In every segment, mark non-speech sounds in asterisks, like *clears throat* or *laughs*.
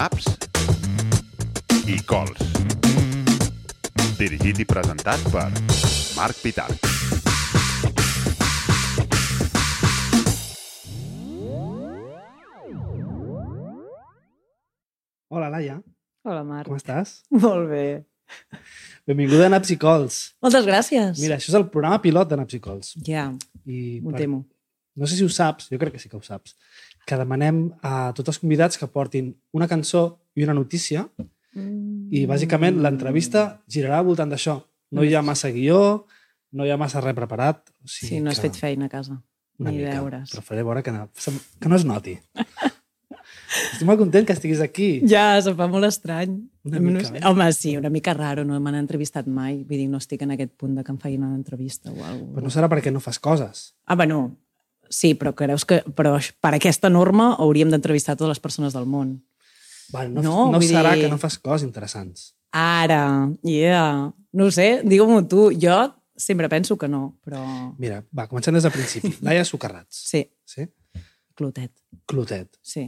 naps i cols. Dirigit i presentat per Marc Pitarch. Hola, Laia. Hola, Marc. Com estàs? Molt bé. Benvinguda a Naps i Cols. Moltes gràcies. Mira, això és el programa pilot de Naps i Cols. Ja, I m'ho per- temo. No sé si ho saps, jo crec que sí que ho saps, que demanem a tots els convidats que portin una cançó i una notícia i, bàsicament, l'entrevista girarà al voltant d'això. No hi ha massa guió, no hi ha massa res preparat. O sigui Sí, no has que fet feina a casa. Una Ni mica, deures. però faré veure que no, que no es noti. Estic molt content que estiguis aquí. Ja, se'm fa molt estrany. Una No mica, eh? Home, sí, una mica raro, no m'han entrevistat mai. Vull dir, no estic en aquest punt de que em feien una entrevista o alguna Però no serà perquè no fas coses. Ah, bueno, sí, però creus que però per aquesta norma hauríem d'entrevistar totes les persones del món. Bueno, no, No, no, serà dir- que no fas coses interessants. Ara, yeah. No ho sé, digue-m'ho tu. Jo sempre penso que no, però... Mira, va, comencem des del principi. *laughs* Laia Socarrats, Sí, sí? clotet, Clotet, sí.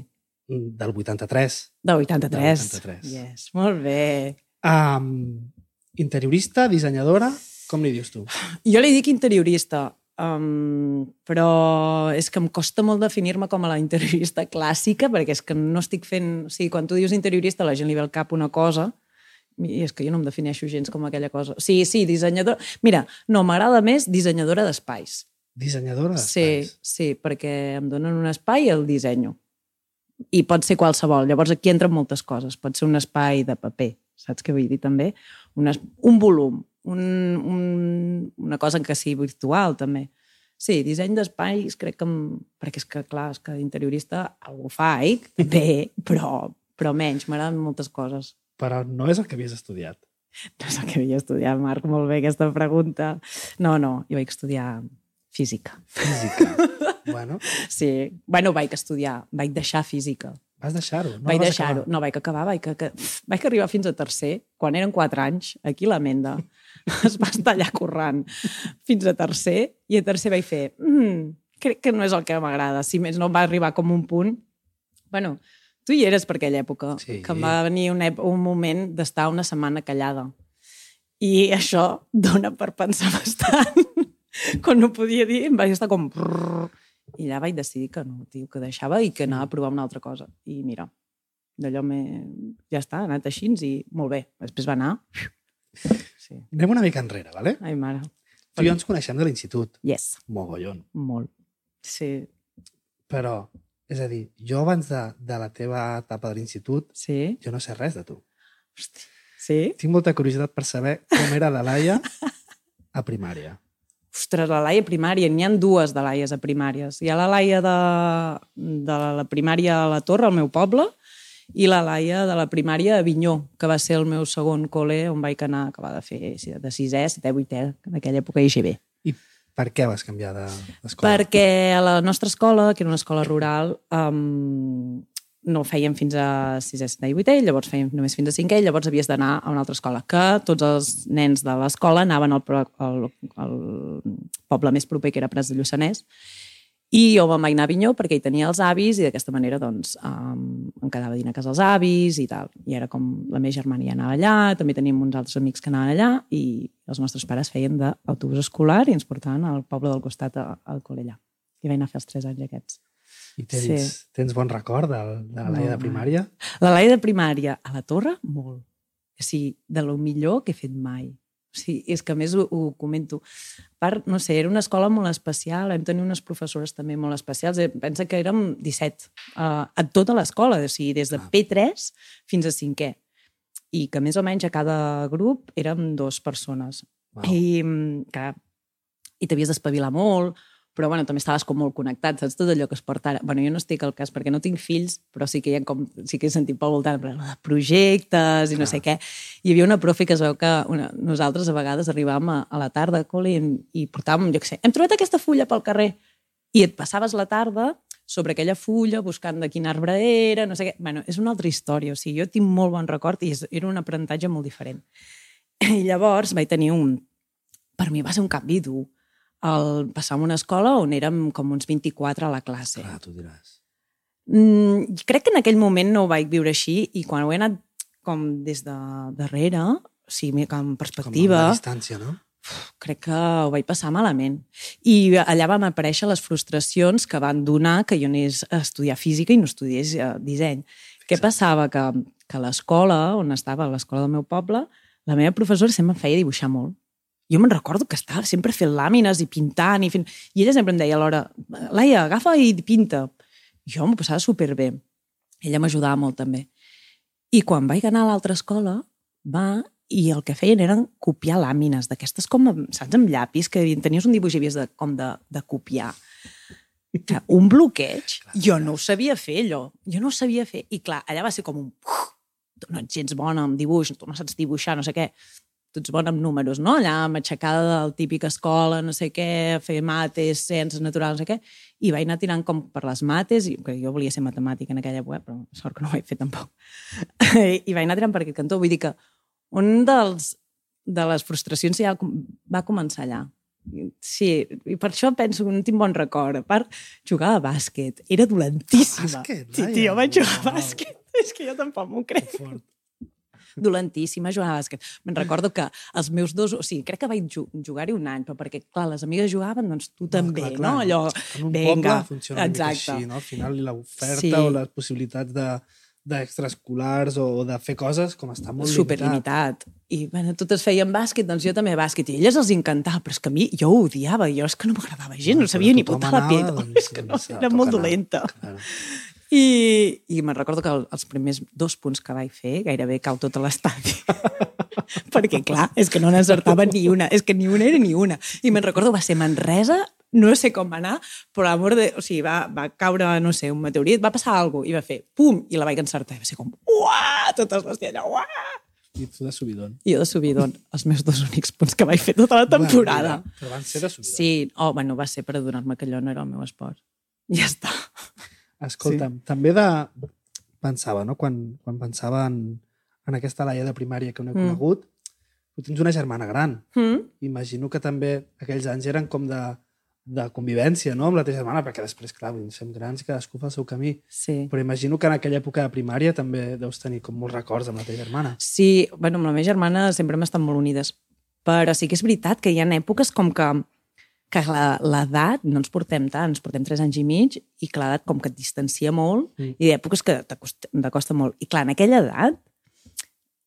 del 83. De 83. Del 83. Yes, molt bé. Um, interiorista, dissenyadora, com li dius tu? Jo li dic interiorista, um, però és que em costa molt definir-me com a la interiorista clàssica, perquè és que no estic fent... O sigui, quan tu dius interiorista, la gent li ve al cap una cosa, i és que jo no em defineixo gens com aquella cosa. Sí, sí, dissenyadora... Mira, no, m'agrada més dissenyadora d'espais. Dissenyadora Sí, d'espais. sí, perquè em donen un espai i el dissenyo. I pot ser qualsevol. Llavors aquí entren moltes coses. Pot ser un espai de paper, saps què vull dir també? Un, es... un volum, un, un, una cosa que sigui virtual també. Sí, disseny d'espais crec que... Perquè és que, clar, és que d'interiorista ho faig, *laughs* bé, però, però menys, m'agraden moltes coses. Però no és el que havies estudiat. No és el que havia estudiat, Marc, molt bé aquesta pregunta. No, no, jo vaig estudiar física. Física. *laughs* bueno, Sí, bueno, vaig estudiar, vaig deixar física. vas deixar-ho. No vaig deixar-ho, no, vaig acabar, vaig, que, vaig arribar fins a tercer, quan eren quatre anys, aquí a la Menda. *laughs* *laughs* Es va estar allà currant fins a tercer, i a tercer vaig fer, mm, crec que no és el que m'agrada. Si més no, va arribar com un punt... Bueno, tu hi eres per aquella època, Sí. que em va venir un, un moment d'estar una setmana callada. I això dona per pensar bastant. *laughs* Quan no podia dir, em vaig estar com... I allà vaig decidir que no, tio, que deixava i que anava a provar una altra cosa. I mira, d'allò me... ja està, ha anat així i molt bé. Després va anar... Sí. Anem una mica enrere, vale? Ai, mare. Tu i jo ens coneixem de l'institut. Yes, Mogollon. molt. Sí, Però, és a dir, jo abans de, de la teva etapa de l'institut, sí. jo no sé res de tu. Hosti. Sí? Tinc molta curiositat per saber com era la Laia a primària. Ostres, la Laia primària, n'hi han dues de Laies a primàries. Hi ha la Laia de, de la primària a la Torre, al meu poble, i la Laia de la primària a Avinyó, que va ser el meu segon col·le on vaig anar, que va de fer de sisè, setè, vuitè, en aquella època IGB. I per què vas canviar de- d'escola? Perquè a la nostra escola, que era una escola rural, um, no fèiem fins a 6è, 7è i 8è, llavors fèiem només fins a 5è, i llavors havies d'anar a una altra escola, que tots els nens de l'escola anaven al, al, al poble més proper, que era Prats de Lluçanès, i jo me'n vaig anar a Avinyó perquè hi tenia els avis i d'aquesta manera doncs, um, em quedava a dinar a casa els avis i tal. I era com la meva germana ja anava allà, també teníem uns altres amics que anaven allà i els nostres pares feien d'autobús escolar i ens portaven al poble del costat al col·le allà. I vaig anar a fer els tres anys aquests. I tens, Sí. tens bon record de, de la Laia de primària? La Laia de primària a la torre, molt. O sigui, de lo millor que he fet mai. O sigui, és que a més ho, ho comento. A part, no sé, era una escola molt especial, vam tenir unes professores també molt especials. Eh, Pensa que érem 17 uh, a tota l'escola, o sigui, des de Ah. P3 fins a 5è. I que més o menys a cada grup érem dues persones. Wow. I, mm, clar, i t'havies d'espavilar molt, però bueno, també estaves com molt connectat, saps tot allò que es porta ara. Bueno, jo no estic al cas perquè no tinc fills, però sí que hi ha com, sí que he sentit pel voltant de projectes i no Clar. sé què. Hi havia una profe que es veu que una, nosaltres a vegades arribàvem a, a la tarda i, i portàvem, jo què sé, hem trobat aquesta fulla pel carrer i et passaves la tarda sobre aquella fulla, buscant de quin arbre era, no sé què. Bueno, és una altra història. O sigui, jo tinc molt bon record i és, era un aprenentatge molt diferent. *laughs* I llavors vaig tenir un... Per mi va ser un canvi dur. El passar en una escola on érem com uns 24 a la classe. Clar, tu diràs. Mm, crec que en aquell moment no ho vaig viure així i quan ho he anat com des de darrere, o sigui, com Com en a perspectiva, la distància, no? crec que ho vaig passar malament. I allà van aparèixer les frustracions que van donar que jo anés a estudiar física i no estudiés eh, disseny. Què passava? Que, que a l'escola, on estava, a l'escola del meu poble, la meva professora sempre em feia dibuixar molt. Jo me'n recordo que estava sempre fent làmines i pintant, i, fent... i ella sempre em deia alhora, Laia, agafa i pinta. Jo m'ho passava superbé. Ella m'ajudava molt també. I quan vaig anar a l'altra escola, va i el que feien eren copiar làmines d'aquestes com, saps, amb llapis, que tenies un dibuix i havies de, com de, de copiar. Que un bloqueig, jo no ho sabia fer, allò. Jo no ho sabia fer. I clar, allà va ser com un... Tu no ets gens bona amb dibuix, tu no saps dibuixar, no sé què. Tu ets bona amb números, no? Allà m'aixecada del típic escola, no sé què, fer mates, ciències naturals, no sé què. I vaig anar tirant com per les mates, i, que jo volia ser matemàtica en aquella època, però sort que no ho vaig fer tampoc. *laughs* I vaig anar tirant per aquest cantó. Vull dir que un dels, de les frustracions ja va començar allà. Sí, i per això penso que no tinc bon record. A part, jugava a bàsquet. Era dolentíssima. Bàsquet, Sí, tio, vaig jugar a bàsquet. *laughs* És que jo tampoc m'ho crec. Que fort. Dolentíssima jugava a bàsquet. Me'n recordo que els meus dos... O sigui, crec que vaig ju- jugar-hi un any, però perquè, clar, les amigues jugaven, doncs tu també, clar, no? clar. Allò, En un vinga, poble funciona una mica exacte. així, no? Al final l'oferta Sí. o les possibilitats de d'extraescolars o de fer coses com està molt limitat. superlimitat. I, bueno, totes feien bàsquet, doncs jo també bàsquet. I elles els encantava, però és que a mi, jo ho odiava. Jo és que no m'agradava gens, no, Bueno, sabia ni portar la anava, peta. doncs, *laughs* és que no, era molt anar. dolenta. Claro. I, i me'n recordo que el- els primers dos punts que vaig fer gairebé cau tota l'estadi. *laughs* Perquè, clar, és que no n'encertava ni una. És que ni una era ni una. I me'n recordo, va ser Manresa, no sé com va anar, però l'amor de... O sigui, va, va caure, no sé, un meteorit, va passar alguna cosa, i va fer pum, i la vaig encertar. I va ser com, uah, totes les ties allà, uah! I tu de subidon. I jo de subidon, els meus dos únics punts que vaig fer tota la temporada. Bueno, però van ser de subidon. Sí, oh, bueno, va ser per adonar-me que allò no era el meu esport. Ja està. Escolta'm, sí. també de... pensava, no? Quan, quan pensava en, en aquesta Laia de primària que no he Mm. conegut, tu tens una germana gran. Mm? Imagino que també aquells anys eren com de, de convivència, no?, amb la teva germana, perquè després, clar, som grans i cadascú fa el seu camí. Sí. Però imagino que en aquella època de primària també deus tenir com molts records amb la teva germana. Sí, bueno, amb la meva germana sempre hem estat molt unides. Però sí que és veritat que hi ha èpoques com que, que l'edat, no ens portem tant, ens portem tres anys i mig, i que l'edat com que et distancia molt, Mm. i èpoques que t'acosta molt. I clar, en aquella edat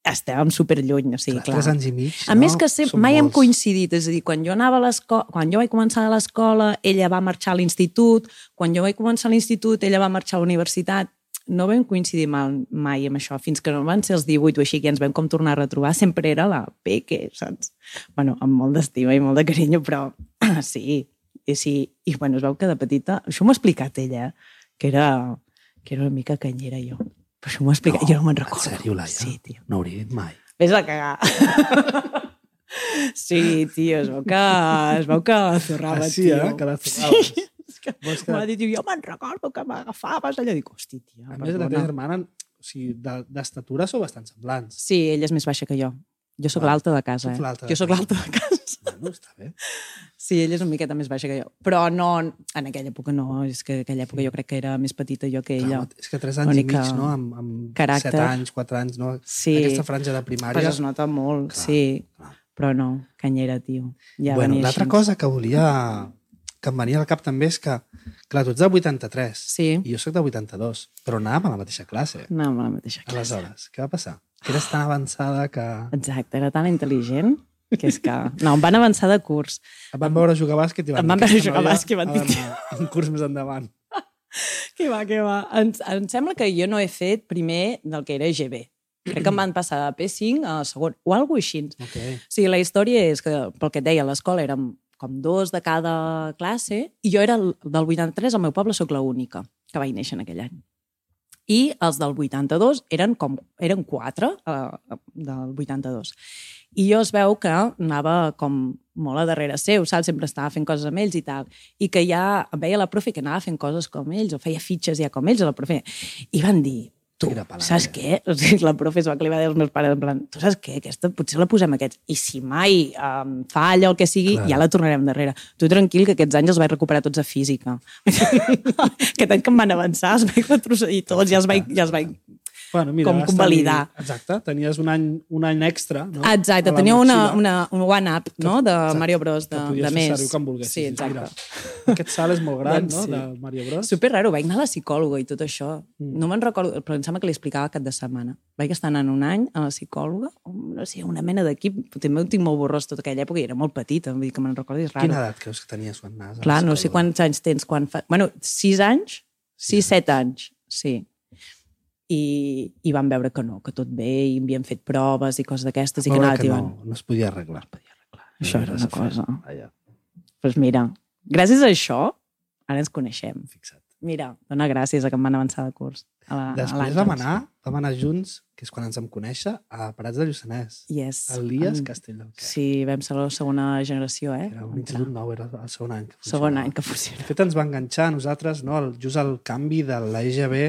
estàvem superlluny, o sigui, Clar, clar. tres anys i mig, A no? més que sempre, Són mai hem molts. coincidit, és a dir, quan jo anava a l'escola, quan jo vaig començar a l'escola, ella va marxar a l'institut, quan jo vaig començar a l'institut, ella va marxar a la universitat, no vam coincidir mal, mai amb això, fins que no van ser els 18 o així, que ens vam com tornar a retrobar, sempre era la Peque, saps? Bueno, amb molt d'estima i molt de carinyo, però *clears throat* sí, i sí, i bueno, es veu que de petita, això m'ho ha explicat ella, eh? que era, que era una mica canyera jo. Però això m'ho ha explicat, No, jo no me'n en recordo. sèrio, Laia? Sí, tio. No hauria dit mai. Vés a cagar. *laughs* Sí, tio, es veu que, es veu que zurrava, Ah, sí, tio. eh? Que la zurraves. Sí, que que- m'ha dit, jo me'n recordo que m'agafaves allò. Dic, hosti, tia, A més, la teva perdona. germana, o sigui, de- d'estatura sou bastant semblants. Sí, ella és més baixa que jo. Jo sóc l'alta de casa, eh? de Jo sóc l'alta de casa. *laughs* Bueno, està bé. Sí, ella és una miqueta més baixa que jo. Però no, en aquella època no. És que en aquella època jo crec que era més petita jo que ella. Clar, és que 3 anys i mig, no? Amb, amb caràcter. 7 anys, 4 anys, no? Sí. Aquesta franja de primària. Pues es nota molt, Clar, sí. clar. Però no, canyera, tio. Ja bueno, l'altra cosa que volia que em venia al cap també és que, clar, tu ets del 83 Sí. i jo sóc del 82, però anàvem a la mateixa classe. No, amb la mateixa classe. Aleshores, què va passar? Que eres tan avançada que... Exacte, era tan intel·ligent que és que... No, em van avançar de curs. Et van veure jugar a bàsquet i van Em van veure "Aquesta jugar a bàsquet i van dir, Un curs més endavant. *laughs* Que va, que va. Em, em sembla que jo no he fet primer del que era GB. Crec que em van passar de P5 a segon, o alguna cosa així. Ok. O sigui, la història és que, pel que et deia, a l'escola érem com dos de cada classe i jo era el- del 83, al meu poble sóc l'única que vaig néixer en aquell any. I els del 82 eren com eren quatre eh, del 82. I jo es veu que anava com molt a darrere seu, saps? Sempre estava fent coses amb ells i tal. I que ja veia la profe que anava fent coses com ells, o feia fitxes ja com ells, la profe. I van dir, tu, saps què? O sigui, la profe es va que li va dir als meus pares, en plan, tu saps què? Aquesta potser la posem aquests. I si mai um, falla o el que sigui, Clar. ja la tornarem darrere. Tu tranquil, que aquests anys els vaig recuperar tots a física. *laughs* Aquest any que em van avançar, els vaig retrocedir tots, ja els vaig, ja els vaig Bueno, mira, com convalidar. Tenir, exacte, tenies un any, un any extra, no? Exacte, tenia una, una, un one-up no? de Exacte, Mario Bros. de, que podies de fer més. servir quan volguessis. Sí, exacte. Mira, *laughs* aquest salt és molt gran, Doncs *laughs* no?, sí. de Mario Bros. Super raro, vaig anar a la psicòloga i tot això. Mm. No me'n recordo, però em sembla que li explicava cap de setmana. Vaig estar anant un any a la psicòloga, no sé, una mena d'equip, també ho tinc molt borrós tota aquella època i era molt petita, vull dir que me'n recordo, és raro. Quina edat creus que tenies quan anaves a la Clar, no sé quants anys tens quan fa... Bueno, sis anys? Sis, set anys, sí. I, I van veure que no, que tot bé, i havien fet proves i coses d'aquestes i que anava que no, no es podia arreglar. Això era No una s'ha fet. cosa. Allà, Doncs mira, gràcies a això, ara ens coneixem. fixa't. Mira, dona gràcies a que em van avançar de curs. A la, a Després l'Àngels. vam anar, vam anar junts, que és quan ens vam conèixer, a Parats de Lluçanès. Yes. El Lies En- Castell del Quer. Sí, vam ser la segona generació, eh? Era un institut nou, era el segon any. Que Segon funcionava. any que funciona. De fet, ens va enganxar a nosaltres, no? El, just el canvi de l'EGB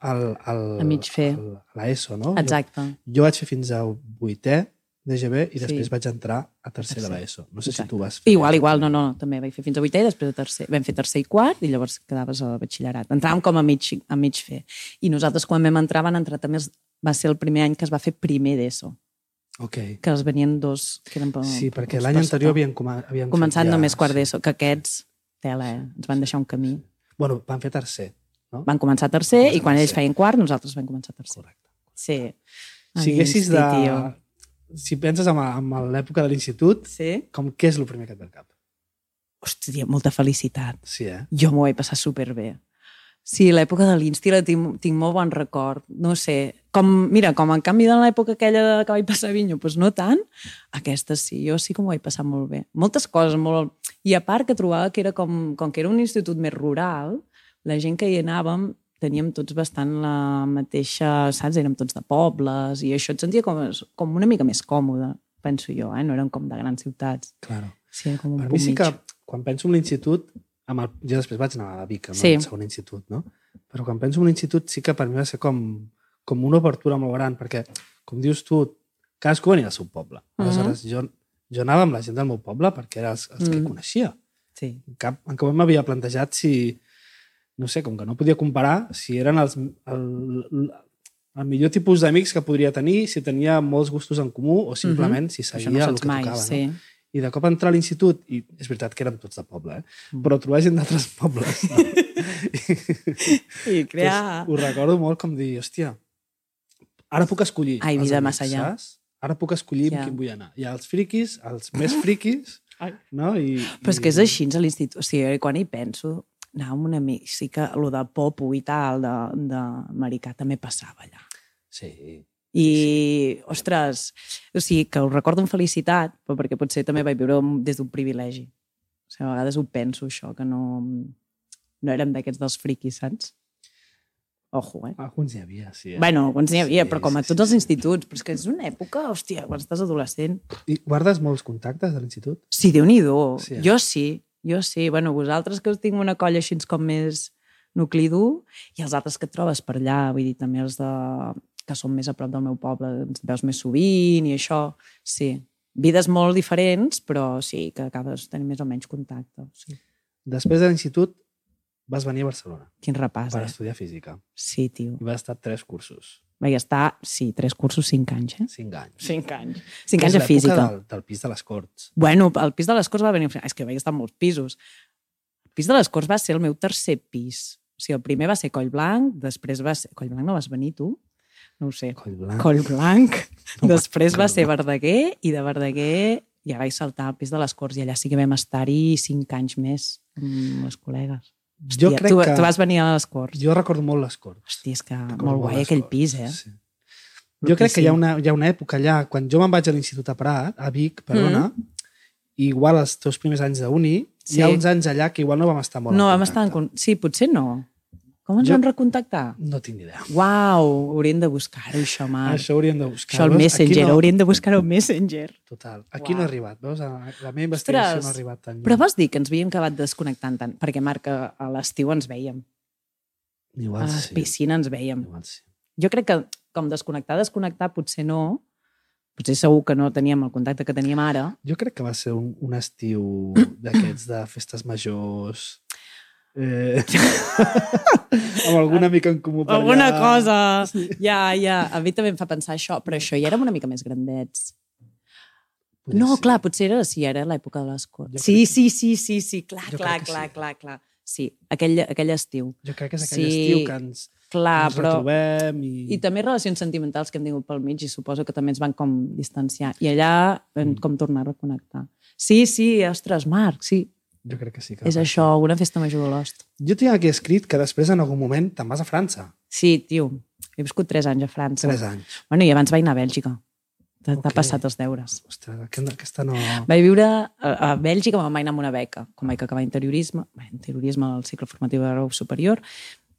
al, al, A mig fer. al- a l'ESO, no? Exacte. Jo, jo vaig fer fins a vuitè d'EGB i Sí. després vaig entrar a tercer de l'ESO. No sé Exacte. si tu vas fer. Igual, igual, no, no, també vaig fer fins a vuitè i després a tercer, vam fer tercer i quart i llavors quedaves a batxillerat. Entràvem com a mig, a mig fer. I nosaltres quan vam entrar van entrar també, va ser el primer any que es va fer primer d'ESO, Ok. que els venien dos que eren per, Sí, perquè per l'any anterior havien, coma, havien Començat ja, només quart sí. d'ESO, que aquests, tela, eh? ens van deixar un camí. Bueno, van fer tercer, no? Van començar tercer Començar i quan ells feien quart, nosaltres vam començar tercer. Correcte. Sí. Si haguessis de... Tio. Si penses en, en l'època de l'institut, Sí? com què és el primer que et ve al cap? Hòstia, molta felicitat. Sí, eh? Jo m'ho vaig passar superbé. Sí, l'època de l'Insti la tinc, tinc molt bon record. No sé, com, mira, com en canvi de l'època aquella de que vaig passar a Vinyo, doncs no tant, aquesta sí, jo sí que m'ho vaig passar molt bé. Moltes coses, molt... I a part que trobava que era com, com que era un institut més rural, la gent que hi anàvem teníem tots bastant la mateixa, saps? Érem tots de pobles i això et sentia com, com una mica més còmode, penso jo, eh? No eren com de grans ciutats. Claro. Sí, com un Per mi sí que, quan penso en l'institut, amb el, jo després vaig anar a Vic, amb Sí. el segon institut, no? Però quan penso en un institut sí que per mi va ser com, com una obertura molt gran, perquè, com dius tu, cadascú venia del seu poble. Mhm. Aleshores, jo, jo anava amb la gent del meu poble perquè era els, els que Mhm. coneixia. Sí. En cap, en cap m'havia plantejat si, no sé, com que no podia comparar, si eren els, el, el, millor tipus d'amics que podria tenir, si tenia molts gustos en comú o simplement si Mhm. Això seguia no el que mai, tocava. sí. No? I de cop entrar a l'institut, i és veritat que érem tots de poble, eh? Mm. però trobar gent d'altres *laughs* pobles. No? I crear... Pues, ho recordo molt com dir, hòstia, ara puc escollir. Ai, vida amics, massa allà. saps? Ara puc escollir Ja. amb qui vull anar. Hi ha els friquis, els més friquis, Ai. no? I, Però és que és així a l'institut. O sigui, quan hi penso, anar amb un amic, sí que el de popo i tal, de, de americà, també passava allà. Sí, I, ostres, o sigui, que ho recordo amb felicitat, però perquè potser també vaig viure des d'un privilegi. O sigui, a vegades ho penso, això, que no, no érem d'aquests dels friquis, saps? Ojo, eh? alguns hi havia, sí. Eh? Bueno, alguns n'hi havia, Sí, però com a sí, tots sí, els sí. instituts. Però és que és una època, hòstia, quan estàs adolescent, I guardes molts contactes de l'institut? Sí, déu nhi Sí, eh? Jo sí, jo sí. Bueno, vosaltres que us tinc una colla així com més nucli dur i els altres que et trobes per allà, vull dir, també els de, que són més a prop del meu poble, ens veus més sovint i això, sí. Vides molt diferents, però sí, que acabes tenint més o menys contacte. Sí. Després de l'institut vas venir a Barcelona Quin repàs, per eh? estudiar física. Sí, tio. I vas estar tres cursos, Vaig estar, sí, tres cursos, cinc anys, eh? cinc anys. Cinc anys. Cinc anys de física. Del, del pis de les Corts. Bueno, el pis de les Corts va venir... És que vaig estar en molts pisos. El pis de les Corts va ser el meu tercer pis. O sigui, el primer va ser Coll Blanc, després va ser... Coll Blanc no vas venir, tu? No ho sé. Coll blanc. Coll Blanc. *laughs* No després va ser. Verdaguer i de Verdaguer ja vaig saltar al pis de les Corts i allà sí que vam estar-hi cinc anys més amb les col·legues. Jo crec tu, que... tu vas venir a les Corts. Jo recordo molt les Corts. Hòstia, és que Recordo molt guai aquell Corts, pis, eh? Sí. Jo crec que hi ha, una, hi ha una època allà, quan jo me'n vaig a l'Institut a Prat, a Vic, perdona, i igual els teus primers anys d'uni, Sí. hi ha uns anys allà que igual no vam estar molt No, vam estar en... Sí, potser no. Com ens Jo- vam recontactar? No tinc idea. Uau, hauríem de buscar-ho, això, Marc. Això hauríem de buscar. Això veus? Messenger, no, hauríem de buscar-ho al Messenger. Total. Aquí Uau. no ha arribat, veus? La la meva investigació Ostres, no ha arribat tan Però vas dir que ens havíem acabat desconnectant tant, perquè, Marc, a a l'estiu ens veiem. Igual a la sí. piscina ens veiem. Igual sí. Jo crec que com desconnectar, desconnectar, potser no. Potser segur que no teníem el contacte que teníem ara. Jo crec que va ser un, un estiu *clears throat* d'aquests de festes majors... Eh, *laughs* amb alguna mica en comú per Alguna allà. cosa. Sí. Ja, ja. A mi també em fa pensar això, però això ja érem una mica més grandets. Podria No, ser. clar, potser era, sí, era l'època de les corts. Sí, crec sí, sí, sí, sí, clar, Jo clar, que clar, sí. clar, clar. Sí, aquell, aquell estiu. Jo crec que és aquell Sí. estiu que ens, Clar, ens però... retrobem i... I també relacions sentimentals que hem tingut pel mig i suposo que també ens van com distanciar. I allà Mm. com tornar a reconnectar. Sí, sí, ostres, Marc, sí. Jo crec que sí. Que És va això, una festa major de l'Ost. Jo tinc aquí escrit que després en algun moment te'n vas a França. Sí, tio, he viscut tres anys a França. Tres anys. Bueno, i abans vaig anar a Bèlgica. T'ha Ok. okay. passat els deures. Ostres, aquesta, no... Vaig viure a, a Bèlgica, me'n vaig anar amb una beca. Com vaig acabar interiorisme, interiorisme al cicle formatiu de grau superior,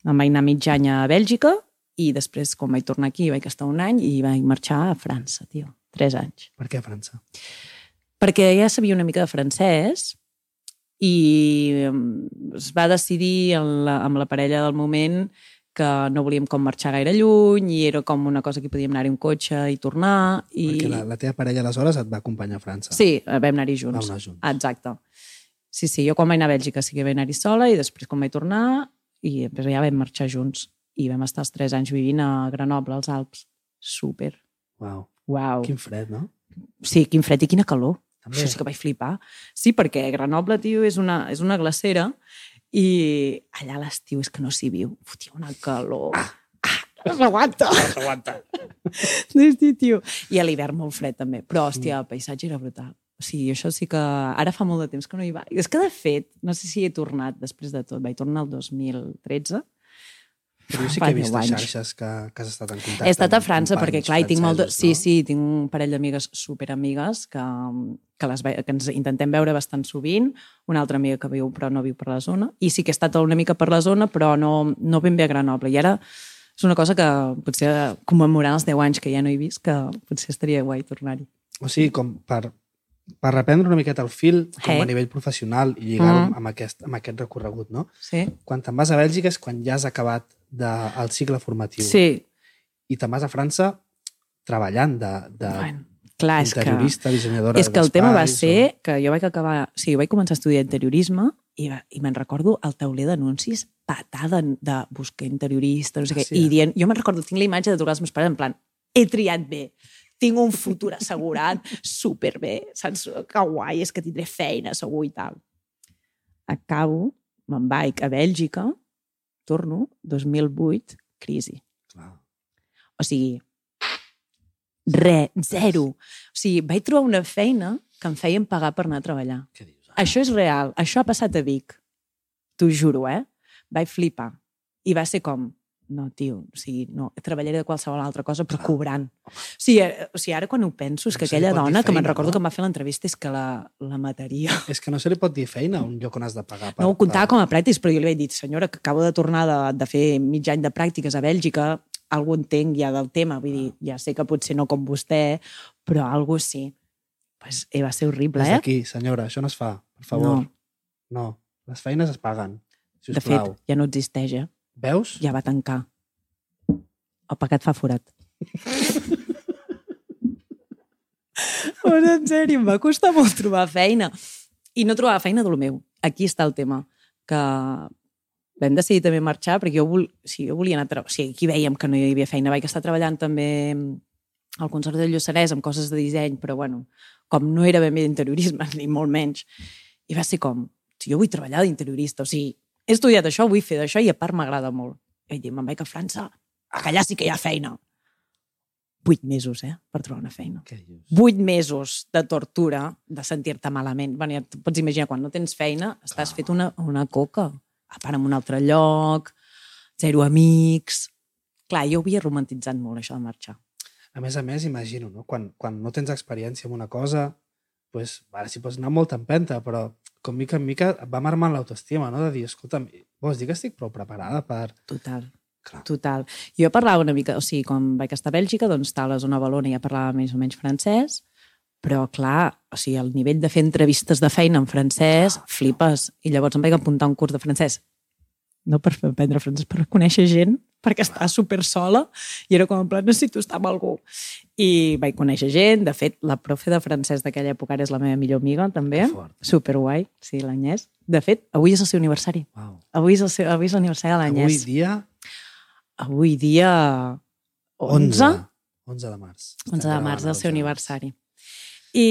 em vaig anar mig any a Bèlgica i després, quan vaig tornar aquí, vaig estar un any i vaig marxar a França, tio. Tres anys. Per què a França? Perquè ja sabia una mica de francès i em, es va decidir amb la, amb la parella del moment que no volíem com marxar gaire lluny i era com una cosa que podíem anar-hi un cotxe i tornar. I... Perquè la, la teva parella aleshores et va acompanyar a França. Sí, vam anar-hi junts. Vau anar junts. Exacte. Sí, sí, jo quan vaig anar a Bèlgica sí que vaig anar-hi sola i després quan vaig tornar i després ja vam marxar junts i vam estar els tres anys vivint a Grenoble, als Alps. Super. Uau, Uau. quin fred, no? Sí, quin fred i quina calor. També. Això sí que vaig flipar. Sí, perquè Grenoble, tio, és una, és una glacera i allà a l'estiu és que no s'hi viu. Fotia una calor. Ah, no s'aguanta. No s'aguanta. Sí, sí, tio. I a l'hivern molt fred, també. Però, hòstia, el paisatge era brutal. O sigui, això sí que... Ara fa molt de temps que no hi va. És que, de fet, no sé si he tornat després de tot. Vaig tornar el 2013. Però jo sí que he vist a xarxes que, que has estat en contacte He estat a França perquè, companys clar, hi tinc molt... De... Sí, francesos, sí, tinc un parell d'amigues superamigues que, que, les, ve- que ens intentem veure bastant sovint, una altra amiga que viu però no viu per la zona, i sí que he estat una mica per la zona, però no, no ben bé a Grenoble. I ara és una cosa que potser commemorant els 10 anys que ja no he vist, que potser estaria guai tornar-hi. no? O sigui, com per, per reprendre una miqueta el fil, com Eh. a nivell professional i lligar-ho Mm. amb, aquest, amb aquest recorregut, no? Sí? Quan te'n vas a Bèlgica és quan ja has acabat de, el cicle formatiu. Sí. I te'n vas a França treballant de, de Bueno, clar, és que... interiorista, dissenyadora És que el tema va ser que jo vaig acabar... O sigui, vaig començar a estudiar interiorisme i, va- i me'n recordo el tauler d'anuncis patada de, de buscar interiorista, no sé Ah, què, sí, i eh? dient... Jo me'n recordo, tinc la imatge de trucar als meus pares en plan, he triat bé, tinc un futur assegurat, superbé, saps? Que guai, és que tindré feina segur i tal. Acabo, me'n vaig a Bèlgica, torno, 2008, crisi. Clar. O sigui, re, zero. O sigui, vaig trobar una feina que em feien pagar per anar a treballar. Què dius? Això és real. Això ha passat a Vic. T'ho juro, eh? Vaig flipar. I va ser com, no, tio, o sigui, no, treballaré de qualsevol altra cosa, però cobrant. O sigui, eh, o sigui, ara quan ho penso, és que No li aquella dona, que me'n feina, recordo no? que em va fer l'entrevista, és que la, la mataria. *laughs* És que no se li pot dir feina a un lloc on has de pagar. Per, No ho comptava per... com a pràctics, però jo li vaig dir, senyora, que acabo de tornar de, de fer mig any de pràctiques a Bèlgica, algú entenc ja del tema, vull dir, ja sé que potser no com vostè, però algú sí. Pues, eh, va ser horrible, Des eh? d'aquí, senyora, això no es fa, per favor. No. no. Les feines es paguen, si De us fet, plau. ja no existeix, eh? Veus? Ja va tancar. El pecat fa forat. *laughs* En sèrio, em va costar molt trobar feina. I no trobar feina del meu. Aquí està el tema. Que vam decidir també marxar perquè jo, vol... sigui, jo volia anar a treballar. O sigui, aquí veiem que no hi havia feina. Vaig estar treballant també al Concert de Lluçanès amb coses de disseny, però bueno, com no era ben bé d'interiorisme, *laughs* ni molt menys, i va ser com, si jo vull treballar d'interiorista, o sigui, he estudiat això, vull fer d'això i a part m'agrada molt. I vaig dir, me'n vaig a França, que allà sí que hi ha feina. Vuit mesos, eh, per trobar una feina. Vuit mesos de tortura, de sentir-te malament. Bueno, ja pots imaginar, quan no tens feina, estàs fet una, una coca. A part, en un altre lloc, zero amics... Clar, jo ho havia romantitzat molt, això de marxar. A més a més, imagino, no? quan, quan no tens experiència en una cosa, pues, ara sí pots anar molt empenta, però com mica en mica et va marmant l'autoestima, no? de dir, escolta'm, vols dir que estic prou preparada per... Total. Clar. Total. Jo parlava una mica, o sigui, quan vaig estar a Bèlgica, doncs estava a la zona de Valona i ja parlava més o menys francès, però clar, o sigui, el nivell de fer entrevistes de feina en francès, flipes. I llavors em vaig apuntar un curs de francès. No per aprendre francès, per conèixer gent perquè estava super sola i era com en plan, necessito estar amb algú. I vaig conèixer gent, de fet, la profe de francès d'aquella època ara és la meva millor amiga, també. Que fort. Superguai, sí, l'Agnès. De fet, avui és el seu aniversari. Wow. Avui és el seu, avui és l'aniversari de Avui l'Agnès. dia Avui dia 11, 11. 11 de març. 11 de març, gravant el seu l'11 de aniversari. I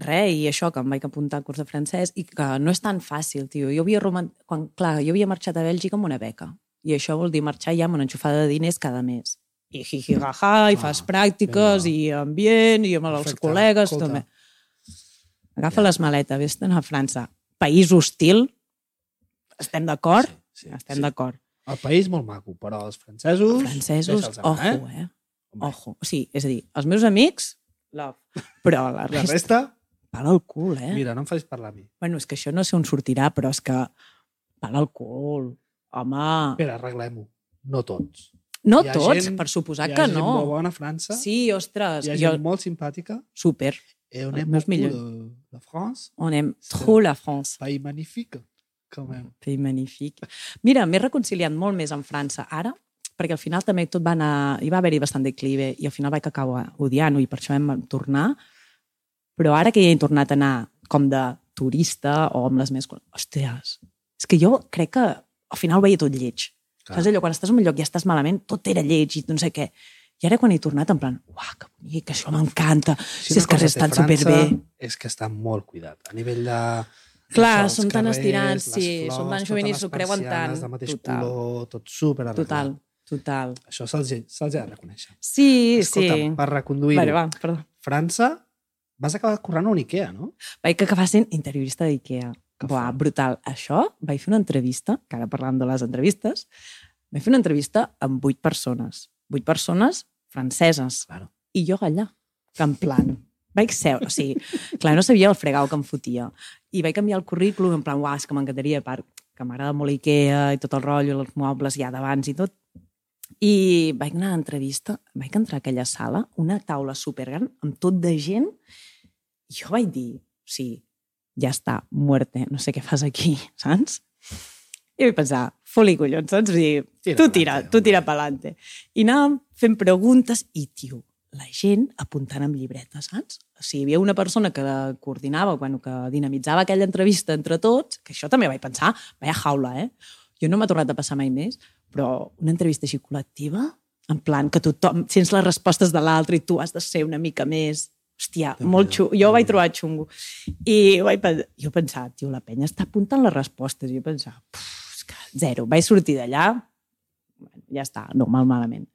res, i això, que em vaig apuntar al curs de francès, i que no és tan fàcil, tio. Jo havia, roman... Quan, clar, jo havia marxat a Bèlgica amb una beca, i això vol dir marxar ja amb una enxufada de diners cada mes. I jiji jaja, i Ah, fas pràctiques, vinga. i ambient, i amb els Perfecte. col·legues, Escolta. també. Agafa les maletes, vés-te'n a França. País hostil, estem d'acord? Sí, sí, estem sí. d'acord. El país molt maco, però els francesos... Francesos, deixa'ls anar, ojo, eh? eh? Ojo. Sí, és a dir, els meus amics, love. Però la La resta, resta, pala al cul, eh? mira, no em facis parlar a mi. Bueno, és que això no sé on sortirà, però és que pala al cul. Home, Espera, arreglem-ho. No tots. no hi tots, gent- per suposar Hi ha que gent no. molt bona a França, Sí, ostres, hi ha jo... gent molt simpàtica, Super. et on Els aime beaucoup de France, On aime trop la France. país magnifique, quand même. Pays magnifique. Mira, m'he reconciliat molt més amb França ara, perquè al final també tot va anar... Hi va haver-hi bastant declive i al final vaig acabar odiant-ho i per això vam tornar. Però ara que ja he tornat a anar com de turista o amb les meves... Hòsties, és que jo crec que al final ho veia tot lleig. Clar. Saps allò? Quan estàs en un lloc i estàs malament, tot era lleig i no sé què. I ara quan he tornat, en plan, uah, que bonic, això m'encanta. Si, una és que té França superbé. És que està molt cuidat. A nivell de... Clar, són tan carrers, les sí, flors, són tan juvenils, s'ho creuen tant. de mateix Total. color, tot super arreglat. Total, total. Això se'ls se ha de reconèixer. Sí, Escolta, sí. per reconduir-ho, Vale, va, perdó. França, vas acabar corrent a un Ikea, no? Vaig acabar sent interiorista d'IKEA. Buah, brutal. Això, vaig fer una entrevista, que ara parlant de les entrevistes, vaig fer una entrevista amb vuit persones. Vuit persones franceses. Claro. I jo allà, que en plan, vaig seure, o sigui, clar, no sabia el fregau que em fotia. I vaig canviar el currículum, en plan, uah, és que m'encantaria, part que m'agrada molt Ikea i tot el rotllo, els mobles ja d'abans i tot. I vaig anar a entrevista, vaig entrar a aquella sala, una taula supergran, amb tot de gent, i jo vaig dir, sí, ja està, muerte, no sé què fas aquí, saps? I vaig pensar, foli collons, saps? I dir, Tira tu pa'lante, tira, tu tira pa'lante. I anàvem fent preguntes i, tio, la gent apuntant amb llibretes, saps? O sigui, hi havia una persona que coordinava, bueno, que dinamitzava aquella entrevista entre tots, que això també vaig pensar, vaya jaula, eh? Jo no m'ha tornat a passar mai més, però una entrevista així col·lectiva, en plan que tothom, sents les respostes de l'altre i tu has de ser una mica més... Hòstia, Déu molt xungo. Jo ho vaig trobar xungo. I vaig, pen- jo pensava, tio, la penya està apuntant les respostes. I jo pensava, "Puf, és que zero. Vaig sortir d'allà, bueno, ja està, no, mal malament.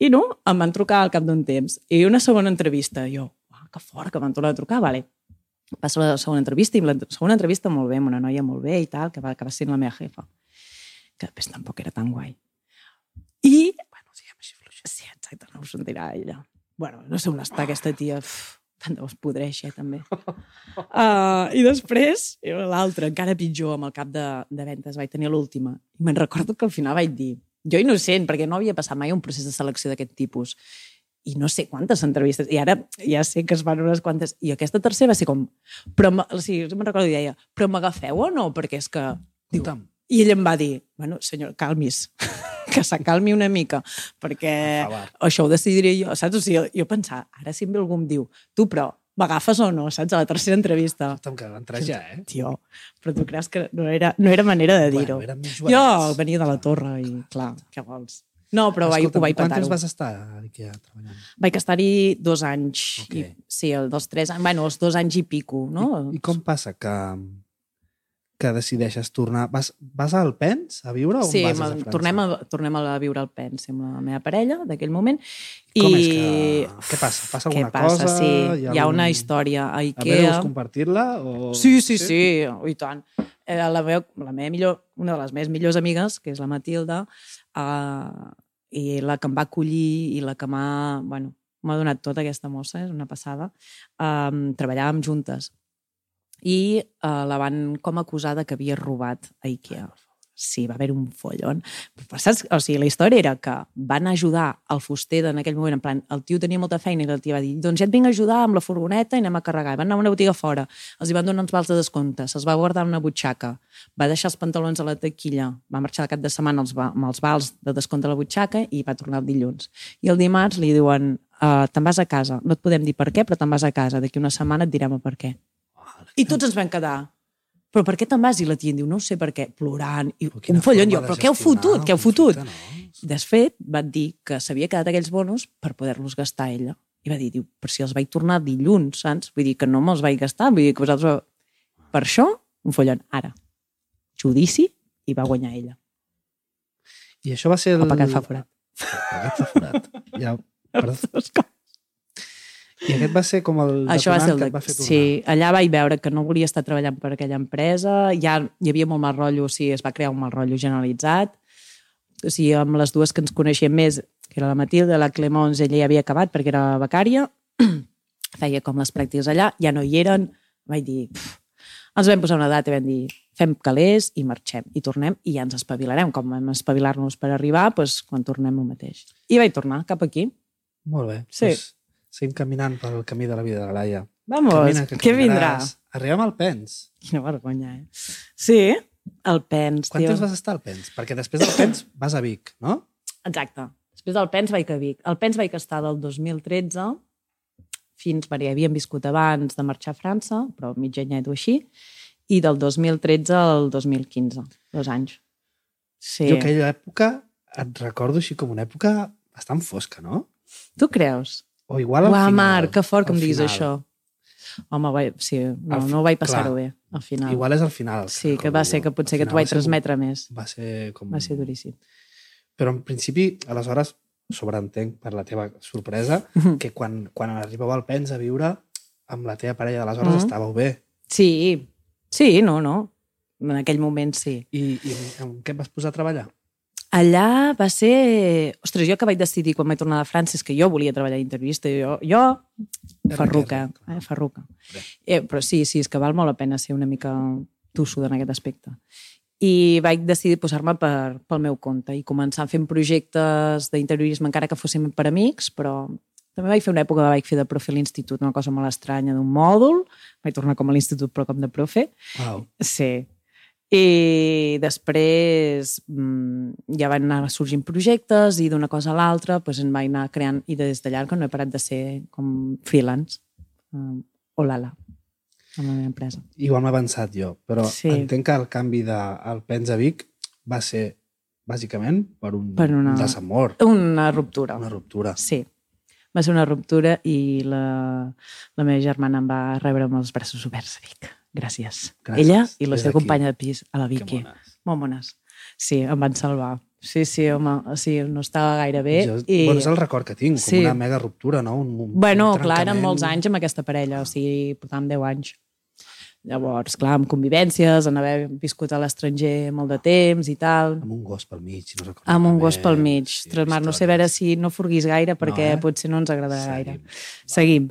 I no, em van trucar al cap d'un temps. I una segona entrevista. Jo, uah, que fort que m'han tornat a trucar, vale. Passo la segona entrevista, i la segona entrevista molt bé, amb una noia molt bé i tal, que va acabar sent la meva jefa. Que després tampoc era tan guai. I, bueno, diguem així fluixa. Sí, exacte, no ho sentirà ella. Bueno, no sé on està aquesta tia. Uf, tant de bo es podreix, eh, també. Uh, I després, l'altra, encara pitjor, amb el cap de, de ventes, vaig tenir l'última. I me'n recordo que al final vaig dir, jo innocent, perquè no havia passat mai un procés de selecció d'aquest tipus, i no sé quantes entrevistes, i ara ja sé que es van unes quantes, i aquesta tercera va ser com, però, o sigui, me'n recordo i deia, però m'agafeu o no? Perquè és que... Diu, I ell em va dir, bueno, senyor, calmis, *laughs* que s'acalmi una mica, perquè això ho decidiré jo, saps? O sigui, jo, pensava, ara si algú em diu, tu, però m'agafes o no, saps? A la tercera entrevista. escolta'm, que van entrar ja, eh? Tio, però tu creus que no era, no era manera de dir-ho. Bueno, jo venia de la torre i, clar, què vols? No, però vaig, Escolta'm, ho vaig Quant petar-ho. temps vas estar a Ikea treballant? Vaig estar-hi dos anys. Ok. I, sí, el dels tres anys. Bueno, els dos anys i pico, no? I, I com passa que, que decideixes tornar? Vas, vas al Pens a viure o Sí, vas a França? tornem, a, tornem a viure al Pens amb la meva parella d'aquell moment. Com I... és que... Què passa? Passa Què alguna passa? cosa? Sí, hi ha, algun- una història a A veure, Ikea. compartir-la? O... Sí, sí, sí, i tant. Eh, la, meva, la meva millor, una de les meves millors amigues, que és la Matilda, eh, i la que em va acollir i la que m'ha bueno, m'ha donat tota aquesta mossa, és una passada, eh, treballàvem juntes. I eh, la van com acusar de que havia robat a Ikea. Sí, va haver un follon. Però, saps? O sigui, la història era que van ajudar el fuster en aquell moment, en plan, el tio tenia molta feina i el tio va dir, doncs ja et vinc a ajudar amb la furgoneta i anem a carregar. I van anar a una botiga fora, els hi van donar uns vals de descompte, se'ls va guardar una butxaca, va deixar els pantalons a la taquilla, va marxar el cap de setmana els, va- amb els vals de descompte a la butxaca i va tornar el dilluns. I el dimarts li diuen, uh, te'n vas a casa, no et podem dir per què, però te'n vas a casa, d'aquí una setmana et direm per què. I tots ens vam quedar, però per què te'n vas? I la tia diu, no sé per què, plorant, i un follon, jo, però què heu fotut? el Què heu fotut? no? Desfet, van dir que s'havia quedat aquells bonos per poder-los gastar ella. I va dir, diu, però si els vaig tornar dilluns, saps? Vull dir que no me'ls vaig gastar, vull dir que vosaltres... Per això, un follon. Ara, judici, i va guanyar ella. I això va ser el... El pecat fa forat. Pecat fa forat. Ja, *laughs* perdó. I aquest va ser com el Això va ser el que de... va fer tornar. Sí, allà vaig veure que no volia estar treballant per aquella empresa, ja hi havia molt mal rotllo, o sigui, es va crear un mal rotllo generalitzat, o sigui, amb les dues que ens coneixíem més, que era la Matilde, la Clemons, ella ja havia acabat perquè era becària, *clears throat* feia com les pràctiques allà, ja no hi eren, vaig dir, "Pff". ens vam posar una data i vam dir, fem calés i marxem, i tornem, i ja ens espavilarem, com vam espavilar-nos per arribar, doncs quan tornem el mateix. I vaig tornar cap aquí. Molt bé. Sí. Doncs seguim caminant pel camí de la vida de la Laia. Vamos, Camina, que què vindrà? Arribem al Pens. Quina vergonya, eh? Sí, el Pens, Quant tio. temps vas estar al Pens? Perquè després del Pens vas a Vic, no? Exacte. Després del Pens vaig a Vic. El Pens vaig estar del 2013 fins, perquè havíem viscut abans de marxar a França, però mig anyet o així, i del 2013 al 2015, dos anys. Sí. Jo aquella època et recordo així com una època bastant fosca, no? Tu creus? O igual al Uau, final. Marc, que fort que em diguis final. això. Home, vaig, sí, no, fi- no vaig passar-ho bé, al final. Igual és al final. sí, que va ser que potser que t'ho vaig va ser com- transmetre més. Va ser com... Va ser duríssim. Però en principi, aleshores, sobreentenc per la teva sorpresa, *laughs* que quan, quan arribeu al Pens a viure amb la teva parella d'aleshores Mhm. estàveu bé. Sí, sí, no, no. En aquell moment sí. I, I en què et vas posar a treballar? Allà va ser... Ostres, jo que vaig decidir quan vaig tornar de França és que jo volia treballar d'intervista. Jo, jo ferruca, eh, ferruca. Eh, però sí, sí, és que val molt la pena ser una mica tossuda en aquest aspecte. I vaig decidir posar-me per, pel meu compte i començar fent projectes d'interiorisme, encara que fossin per amics, però també vaig fer una època que vaig fer de profe a l'institut, una cosa molt estranya d'un mòdul. Vaig tornar com a l'institut, però com de profe. Wow. Sí. I després mm, ja van anar sorgint projectes i d'una cosa a l'altra doncs em vaig anar creant i des d'allà que no he parat de ser com freelance. Um, Olala, amb la meva empresa. Igual m'he avançat jo, però Sí. entenc que el canvi del Pens a Vic va ser bàsicament per un Per una- desamor, Una ruptura. una ruptura. Sí. Va ser una ruptura i la, la meva germana em va rebre amb els braços oberts a Vic. Gràcies. Gràcies. Ella i la seva companya de pis, a la Que Vicky. mones. Molt bones. Sí, em van salvar. Sí, sí, home, o sigui, no estava gaire bé. Jo, i... Bueno, és el record que tinc, Sí. com una mega ruptura, no? Un, un Bueno, un clar, eren trencament. molts anys amb aquesta parella, o sigui, portàvem 10 anys. Llavors, clar, amb convivències, en haver viscut a l'estranger molt de temps i tal, Amb un gos pel mig, si no recordo amb un gos pel mig. Sí, Ostres, Marc, no sé a veure si no forguis gaire perquè eh? potser no ens agradarà gaire. Seguim. Seguim.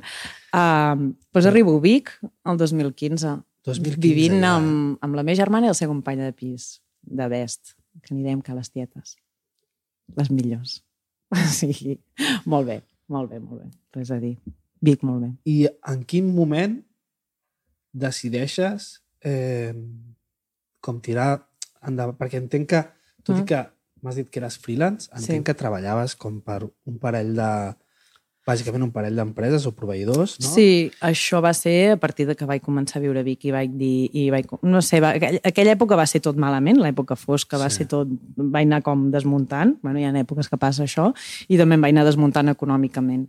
Um, doncs arribo a Vic el 2015, 2015 vivint ja. amb, amb la meva germana i la seva companya de pis, de Best, que n'hi dèiem que les tietes. Les millors. *laughs* Sí, molt bé, molt bé, molt bé. Res a dir. Vic, molt bé. I en quin moment decideixes eh, com tirar endavant? Perquè entenc que, tot Mm. i que m'has dit que eres freelance, entenc Sí. que treballaves com per un parell de... bàsicament un parell d'empreses o proveïdors, no? Sí, això va ser a partir de que vaig començar a viure a Vic i vaig dir... I vaig, no sé, va, aquella, aquella època va ser tot malament, l'època fosca va Sí. ser tot... Vaig anar com desmuntant, bueno, hi ha èpoques que passa això, i també em vaig anar desmuntant econòmicament.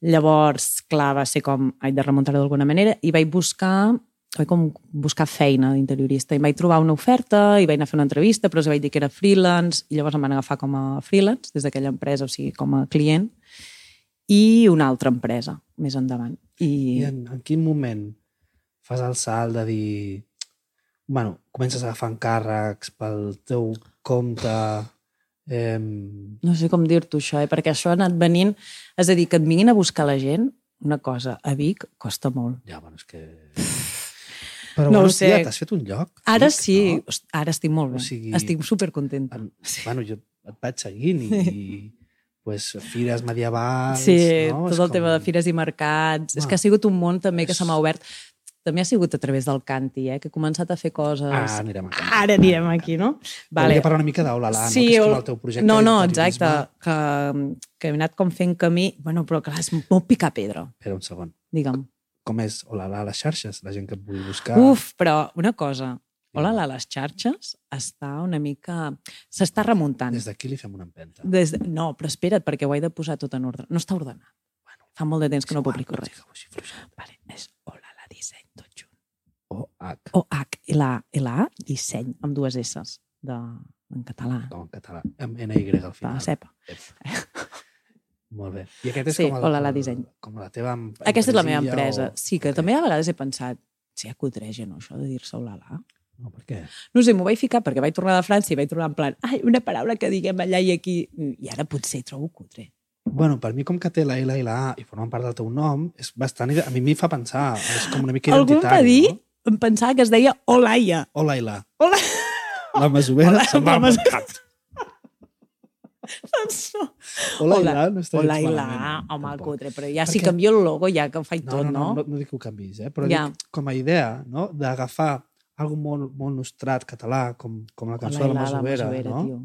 Llavors, clar, va ser com... Haig de remuntar-ho d'alguna manera i vaig buscar vaig com buscar feina d'interiorista i vaig trobar una oferta i vaig anar a fer una entrevista però els vaig dir que era freelance i llavors em van agafar com a freelance des d'aquella empresa, o sigui, com a client i una altra empresa més endavant. I, I en, en quin moment fas el salt de dir... Bueno, comences a agafar encàrrecs pel teu compte... Eh, no sé com dir-t'ho això, eh? perquè això ha anat venint... És a dir, que et vinguin a buscar la gent, una cosa, a Vic costa molt. ja, bueno, és que... Però No bueno, sé. tia, t'has fet un lloc. Ara ric, sí, No? Ara estic molt bé. O sigui- Estic supercontenta. En, Bueno, jo et vaig seguint i *laughs* pues, fires medievals... Sí, no? tot És el tema de com- fires i mercats. És Ah. que ha sigut un món també que És- se m'ha obert. També ha sigut a través del canti, eh? que he començat a fer coses... Ah, anirem aquí. Ara anirem aquí, no? Vale. Volia parlar una mica d'Olala, Sí, no? que és com el teu projecte No, no, exacte. Que, que he anat com fent camí... Bueno, però clar, és molt picar pedra, Espera un segon. digue'm. Com és Olala a les xarxes? La gent que et vulgui buscar... Uf, però una cosa. Hola, a les xarxes està una mica... S'està remuntant. Des d'aquí li fem una empenta. Des de... No, però espera't, perquè ho he de posar tot en ordre. No està ordenat. Bueno, Fa molt de temps que no publico res. Vale, és Hola, la disseny tot junt. O H, O H, L-A, L-A, disseny, amb dues S de, en català. com en català, amb NY al final. cepa. *laughs* Molt bé. I aquest és Sí, com, el, Olala Disseny. com la teva em- Aquesta és la meva empresa. O... Sí, que Ok. també a vegades he pensat, si acudreja, no, això de dir-se Olala. No, per què? No sé, m'ho vaig ficar perquè vaig tornar de França i vaig tornar en plan, ai, una paraula que diguem allà i aquí. I ara potser trobo cutre. Bueno, per mi, com que té la L i la A i formen part del teu nom, és bastant... A mi m'hi fa pensar, és com una mica Algú em va identitari, dir, no? em pensava que es deia Olaia. Hola i la. Hola. Masovera Hola, se'n va al mercat. *laughs* Doncs no. Hola, i Hola. la, no està Hola gens i la, malament, home, tampoc. cutre. Però ja si Perquè- canvio el logo, ja que ho faig No, tot, no, no, no? no, no dic que ho canvis, eh? però Ja. dic com a idea no? d'agafar algo molt, molt nostrat català, com, com la cançó Hola de la Masovera, no? tio.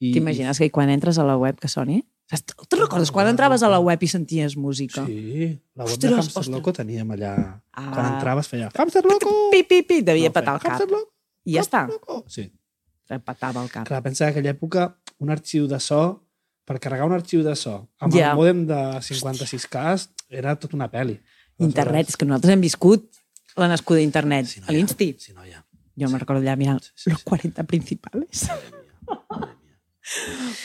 I, T'imagines que quan entres a la web que soni? Te'n recordes quan entraves a la web i senties música? Sí, la web Ostres, de Hamster ostres. Loco teníem allà... Ah. Quan entraves feia Hamster Loco! Pi, pi, pi, devia No, petar el cap. Hamster Loco! I ja està. Loco! Sí. Et petava el cap. Clar, pensa que en aquella època un arxiu de so, per carregar un arxiu de so amb Ja. el mòdem de 56K era tota una pel·li. Internet, és que nosaltres hem viscut la nascuda d'internet. Si no a l'Insti. Si no hi ha. Jo me'n recordo allà mirant Sí, sí, los sí. 40 principals. Madre mía.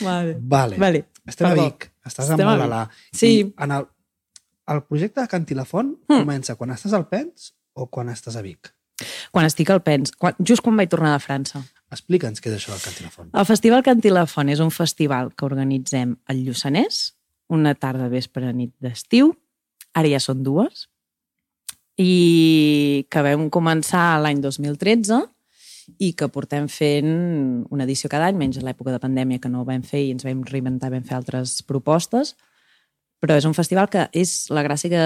Vale. Vale. Vale. Estem Perdó. a Vic. Estàs Estem a Vic. Molalà. Sí. I en el, el projecte de Cantilafont Mm. comença quan estàs al Pens o quan estàs a Vic? Quan estic al Pens, quan, just quan vaig tornar de França. Explica'ns què és això del Cantilafont. El Festival Cantilafont és un festival que organitzem al Lluçanès, una tarda, vespre, nit d'estiu. Ara ja són dues. I que vam començar l'any 2013 i que portem fent una edició cada any, menys a l'època de pandèmia que no ho vam fer i ens vam reinventar, vam fer altres propostes. Però és un festival que és, la gràcia que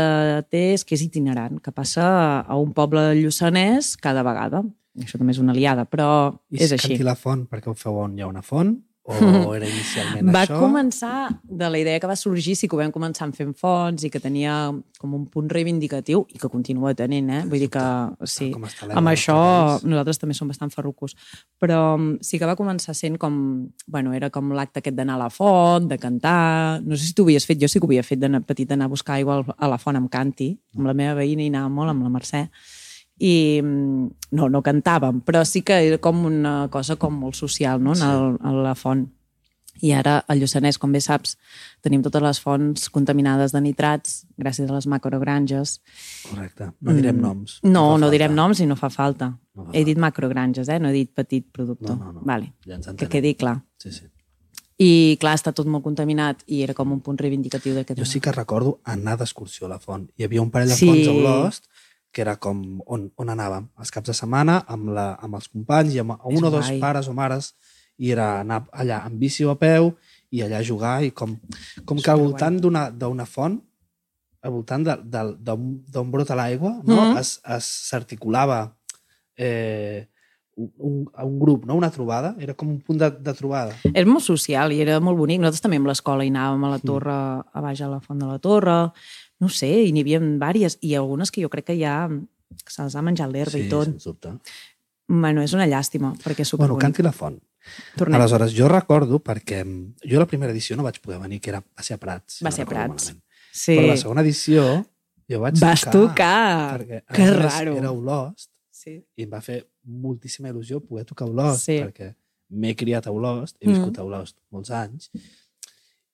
té és que és itinerant, que passa a un poble Lluçanès cada vegada. Això també és una aliada, però I és així. Cantilafont, perquè ho feu on hi ha una font? O *laughs* era inicialment Va això? començar de la idea que va sorgir, sí que ho vam començar en fent fonts i que tenia com un punt reivindicatiu i que continua tenint, eh? Vull dir que sí, amb això nosaltres també som bastant ferrucos. Però sí que va començar sent com... Bueno, era com l'acte aquest d'anar a la font, de cantar... No sé si tu ho havies fet, jo sí que ho havia fet de petit d'anar a buscar aigua a la font amb canti. Amb la meva veïna hi anava molt, amb la Mercè. I mm, no, no cantàvem, però sí que era com una cosa com molt social, no?, al- a la font. I ara, al Lluçanès, com bé saps, tenim totes les fonts contaminades de nitrats gràcies a les macrogranges. Correcte. No direm Mm. noms. No, no falta. direm noms i no fa falta. No fa He dit macrogranges, eh? No he dit petit productor. No, no, no. Vale. Ja ens Que entenem. quedi clar. Sí, sí. I, clar, està tot molt contaminat i era com un punt reivindicatiu d'aquest... Jo sí que recordo anar d'excursió a la font. Hi havia un parell de Sí. fonts a Olost que era com on, on anàvem els caps de setmana amb, la, amb els companys i amb un o dos pares o mares i era anar allà amb bici o a peu i allà jugar i com, com que al voltant d'una font al voltant d'on brota l'aigua no? Es, es s'articulava eh, un, un, grup, no? una trobada, era com un punt de, de trobada. És molt social i era molt bonic. Nosaltres també amb l'escola hi anàvem Mm. a la torre, a baix a la Font de la Torre, no sé, i n'hi havia diverses, i algunes que jo crec que ja se les ha menjat l'herba i tot. sens dubte. Bueno, és una llàstima, perquè és Bueno, superbonic. canti la font. Tornem. Aleshores, jo recordo, perquè mm, jo la primera edició no vaig poder venir, que era, va ser a Prats. si Va no ser a Prats. malament. Sí. Però la segona edició jo vaig Vas tocar. Perquè, a Que raro. Era Olost Sí. i em va fer moltíssima il·lusió poder tocar Olost, Sí. perquè m'he criat a Olost, he Mm. viscut a Olost molts anys,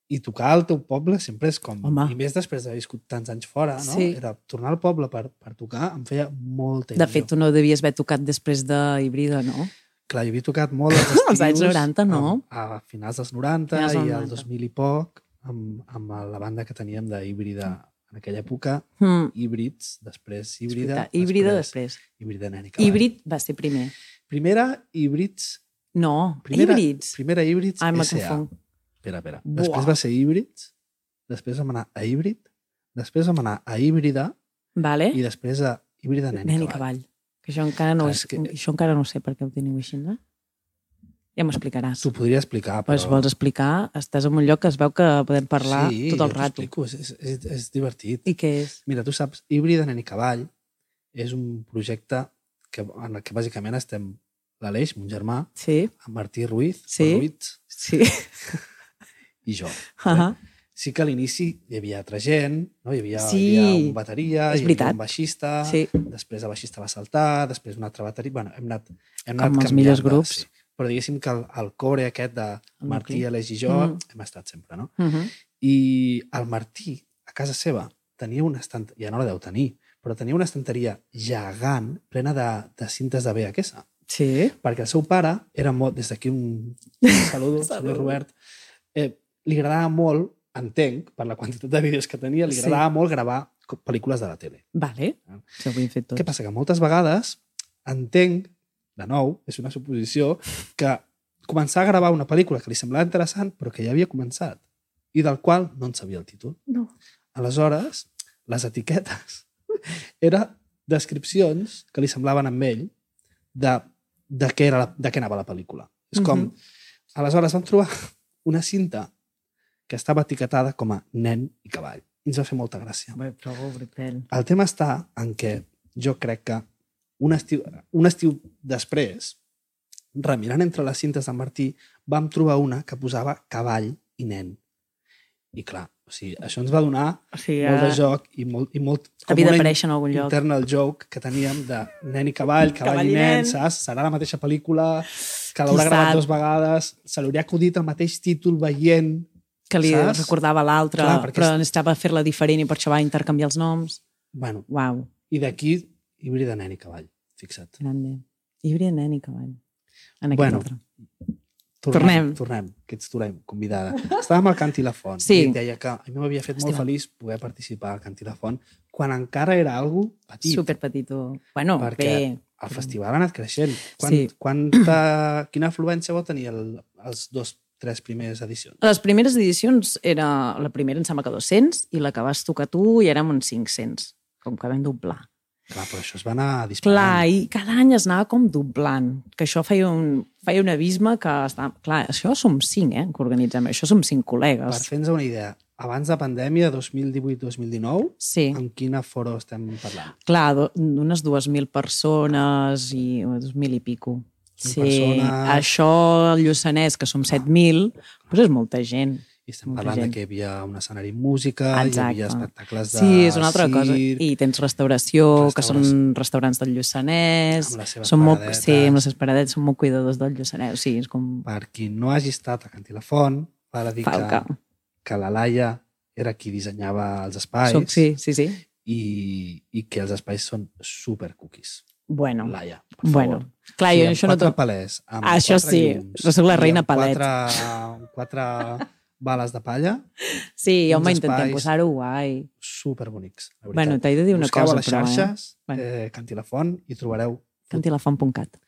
i tocar al teu poble sempre és com... Home. I més després d'haver viscut tants anys fora, no? Sí. Era tornar al poble per, per tocar em feia molta il·lusió. De fet, tu no devies haver tocat després de híbrida, no? Clar, jo havia tocat molt als estius. *laughs* Als anys 90, no? A, a finals dels 90 Finals i al 90. 2000 i poc, amb, amb la banda que teníem d'híbrida en En aquella època, Mm. híbrids, després híbrida, Híbrida després. híbrida nen. Híbrid va ser primer. Primera, híbrids... No, Primera, híbrids. Primera híbrids me SA. confonc. Espera, espera. Buah. Després va ser híbrids, després vam anar a híbrid, després vam anar a híbrida Vale? i després a híbrida nen, Nen i cavall. cavall. Que això encara no, és, és que- això encara no sé per què ho teniu així, no? Ja m'ho explicaràs. T'ho podria explicar, però... Pues vols explicar? Estàs en un lloc que es veu que podem parlar sí, tot el rato. explico, és, és, és, divertit. I què és? Mira, tu saps, Híbrida Nen i Cavall és un projecte que, en el que bàsicament estem l'Aleix, mon germà, Sí, en Martí Ruiz, Sí. Ruiz sí. *laughs* i jo. Uh -huh. Sí que a l'inici hi havia altra gent, no? hi, havia, Sí. hi havia un bateria, hi havia un baixista, Sí. després el baixista va saltar, després un altre bateria... Bueno, hem anat, hem Com anat els canviant millors de- grups. Sí. Però diguéssim que el, el core aquest de Martí. Aleix i jo Mhm. hem estat sempre, no? Uh -huh. I el Martí, a casa seva, tenia una estant... ja no la deu tenir, però tenia una estanteria gegant plena de, de cintes de VHS. Sí. Perquè el seu pare era molt... Des d'aquí un *laughs* saludo, senyor Robert. Eh, li agradava molt, entenc, per la quantitat de vídeos que tenia, li Sí. agradava molt gravar pel·lícules de la tele. Vale. Ah. Això ho hem fet tots. Què passa? Que moltes vegades entenc, de nou, és una suposició, que començar a gravar una pel·lícula que li semblava interessant, però que ja havia començat, i del qual no en sabia el títol. No. Aleshores, les etiquetes *laughs* eren descripcions que li semblaven amb ell de, de, què, era la, de què anava la pel·lícula. És com... Mhm. Aleshores vam trobar una cinta que estava etiquetada com a nen i cavall. I ens va fer molta gràcia. Bé, brutal. El tema està en què jo crec que un estiu, un estiu després, remirant entre les cintes de Martí, vam trobar una que posava cavall i nen. I clar, o sigui, això ens va donar O sigui, molt de ja... joc i molt, i molt havia d'aparèixer en algun lloc. internal joke que teníem de nen i cavall, cavall, Cavall i nen, nen. saps? Serà la mateixa pel·lícula, que l'haurà gravat dues vegades, se li hauria acudit el mateix títol veient... Que li saps? recordava l'altre, però és- necessitava fer-la diferent i per això va intercanviar els noms. Bueno, Uau, i d'aquí híbrida nen i cavall, fixa't. grande. Híbrid, nen i cavall. En aquest Bueno, altre. Tornem. Tornem. Tornem, que ets tornem, convidada. Estàvem al Canti la *laughs* Font Sí. i deia que a mi m'havia fet molt Hòstia. feliç poder participar al Canti la Font quan encara era algo petit. Super petitó. Bueno, Perquè bé. el festival ha anat creixent. Quan, Sí. quanta, quina afluència va tenir el, els dos, tres primeres edicions? Les primeres edicions era... La primera em sembla que 200 i la que vas tocar tu i érem uns 500. Com que vam doblar. Clar, però això es va anar disparant. Clar, i cada any es anava com doblant, que això feia un, feia un abisme que està... Clar, això som cinc, eh, que organitzem, això som cinc Per col·legues. fer-nos una idea, abans de pandèmia, 2018-2019, Sí, en quina foro estem parlant? clar, d'unes 2.000 persones i 2.000 i pico. Sí, persones. això, el Lluçanès, que som 7.000, doncs és molta gent. I estem Molta parlant gent. que hi havia un escenari amb música, hi havia Exacte. espectacles de Sí, és una altra cosa. circ, I tens restauració, que Restauració. són restaurants del Lluçanès. Amb les seves són molt, paradetes. sí, amb les seves paradetes, són molt cuidadors del Lluçanès. Sí, és com... Per qui no hagi estat a Cantí la Font, val a dir que, Falca. que la Laia era qui dissenyava els espais Soc, sí, sí, sí. i, i que els espais són super cookies. Bueno, Laia, per bueno. favor. Clar, Sí, jo això no... Tot... palers, amb Això quatre sí, llums jo soc la reina palet. Quatre, quatre bales de palla Sí, home, intentem posar-ho guai. superbonics. la veritat. Bueno, t'he de dir una Busqueu cosa, a les però, eh? xarxes, Bueno. eh, Canti la Font, i trobareu Cantilafont.cat.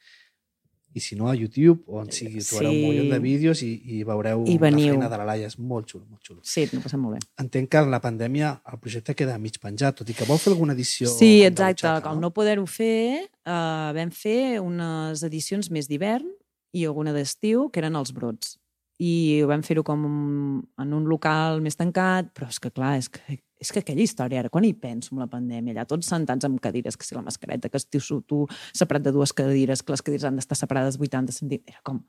i si no a YouTube o on sigui, trobareu Sí. un milió de vídeos i, i veureu I veniu. la feina de la Laia, és molt xulo, molt xulo. Sí, t'ho passat molt bé. Entenc que en la pandèmia el projecte queda mig penjat, tot i que vol fer alguna edició... Sí, com exacte. butxaca, Al no poder-ho fer, eh, vam fer unes edicions més d'hivern i alguna d'estiu, que eren els brots. I vam fer-ho com en un local més tancat, però és que, clar, és que, és que aquella història, ara quan hi penso amb la pandèmia, allà tots sentats amb cadires, que si la mascareta, que estiu tu separat de dues cadires, que les cadires han d'estar separades 80 centímetres, era com...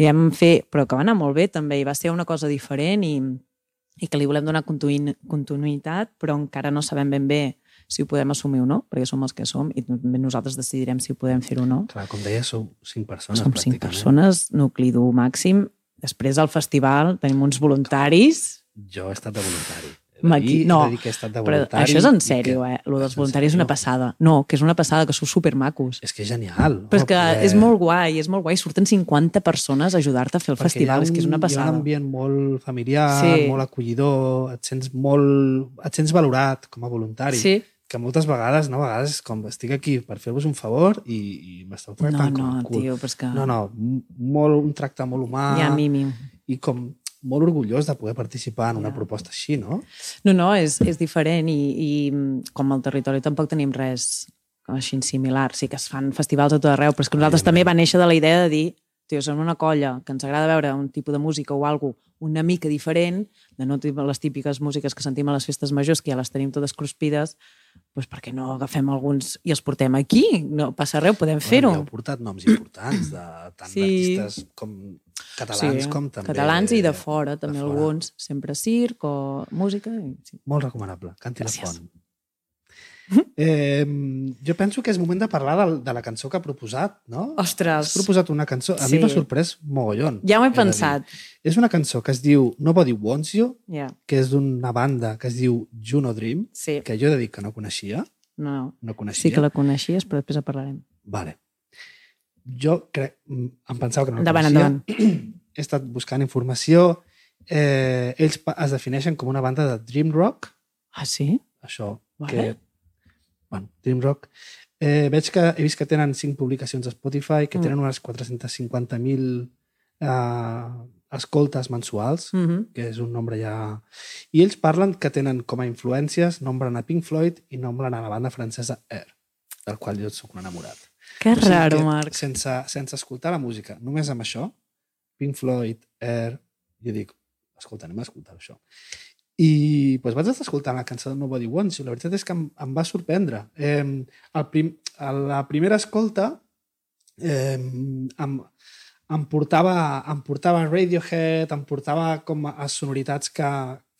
I vam fer, però que va anar molt bé també, i va ser una cosa diferent i, i que li volem donar continu- continuïtat, però encara no sabem ben bé si ho podem assumir o no, perquè som els que som i nosaltres decidirem si ho podem fer o no. Clar, com deia, sou cinc persones, som cinc persones, nucli dur màxim. Després al festival tenim uns voluntaris. Jo he estat de voluntari. Maqui... No, dir que he estat de però això és en sèrio, que- eh? Lo dels voluntaris és una passada. No, que és una passada, que sou supermacos. És que és genial. Però és no? que Poder- és molt guai, és molt guai. Surten 50 persones a ajudar-te a fer el perquè festival, ha és que és una un- Hi ha passada. un ambient molt familiar, Sí. molt acollidor, et sents molt... et sents valorat com a voluntari. Sí, Que moltes vegades, no, a vegades com estic aquí per fer-vos un favor i, i m'esteu no, tractant com no, el cul. tio, però és que No, no, molt, un tracte molt humà ja mimi. i com molt orgullós de poder participar en una Ja. proposta així, no? No, no, és, és diferent i, i com al territori tampoc tenim res així similar. Sí que es fan festivals a tot arreu, però és que nosaltres també va néixer de la idea de dir tio, som una colla que ens agrada veure un tipus de música o alguna una mica diferent, de no les típiques músiques que sentim a les festes majors, que ja les tenim totes cruspides, doncs per què no agafem alguns i els portem aquí? No passa res, podem fer-ho. Bueno, heu portat noms importants, de, tant Sí. d'artistes com catalans com també... Catalans i de fora, també de fora. alguns. Sempre circ o música. I, sí. Molt recomanable, Canti Gràcies. la Font. *laughs* Eh, jo penso que és moment de parlar de, de la cançó que ha proposat, no? Has Ostres, proposat una cançó... A Sí. mi m'ha sorprès mogollon. ja m'ho he he pensat. És una cançó que es diu Nobody Wants You, Ja, que és d'una banda que es diu Juno Dream, sí. que jo he de dir que no coneixia. No, no. No coneixia. Sí que la coneixies, però després en parlarem. Vale. Jo crec, mm, em pensava que no Endavant, coneixia. endavant. *clears throat* He estat buscant informació. Eh, ells es defineixen com una banda de dream rock. Ah, sí? Això Vale. que... Bueno, dream rock. Eh, veig que he vist que tenen cinc publicacions a Spotify, que Mm. tenen unes 450.000 eh, escoltes mensuals, Mm -hmm. que és un nombre ja... I ells parlen que tenen com a influències, nombren a Pink Floyd i nombren a la banda francesa Air, del qual jo sóc un enamorat. Que O sigui raro, que Marc. Sense, sense escoltar la música, només amb això, Pink Floyd, Air, jo dic, escolta, anem a escoltar això. I doncs, vaig estar escoltant la cançó de Nobody Wants You. La veritat és que em, em va sorprendre. Eh, el prim, a la primera escolta eh, em, em, portava, em portava Radiohead, em portava com a sonoritats que,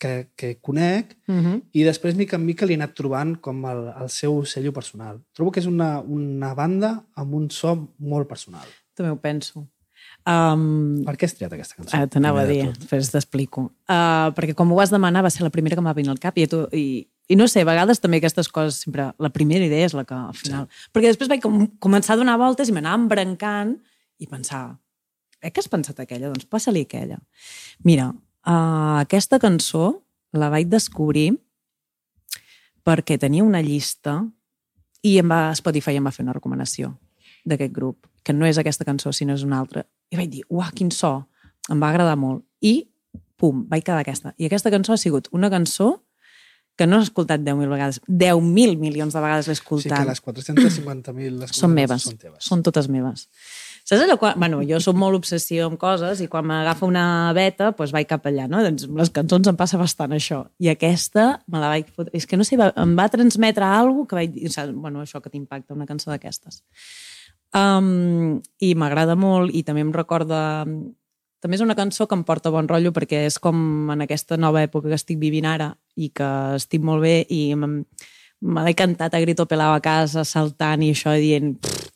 que, que conec Mm -hmm. i després, mica en mica, li he anat trobant com el, el seu cello personal. Trobo que és una, una banda amb un so molt personal. També ho penso. Um, Per què has triat aquesta cançó? Ah, T'anava a dir, de després t'explico. Uh, perquè com ho vas demanar va ser la primera que m'ha venir al cap i, tu, i, i no sé, a vegades també aquestes coses sempre, la primera idea és la que al final... Sí. Perquè després vaig com, començar a donar voltes i m'anava embrancant i pensar, eh, què has pensat aquella? Doncs passa-li aquella. Mira, uh, aquesta cançó la vaig descobrir perquè tenia una llista i em va, Spotify em va fer una recomanació d'aquest grup, que no és aquesta cançó, sinó és una altra. I vaig dir, uah, quin so! Em va agradar molt. I, pum, vaig quedar aquesta. I aquesta cançó ha sigut una cançó que no he escoltat 10.000 vegades. 10.000 milions de vegades l'he O sigui escoltat. que les 450.000 les Són meves. Són teves. Són totes meves. Saps allò quan... Bueno, jo soc molt obsessió amb coses i quan m'agafa una beta, doncs vaig cap allà, no? Doncs les cançons em passa bastant això. I aquesta me la vaig fotre... És que no sé, va- em va transmetre alguna que vaig dir... Bueno, això que t'impacta, una cançó d'aquestes. Um, I m'agrada molt i també em recorda... També és una cançó que em porta bon rotllo perquè és com en aquesta nova època que estic vivint ara i que estic molt bé i me l'he cantat a grito pelado a casa, saltant i això, dient... Pff,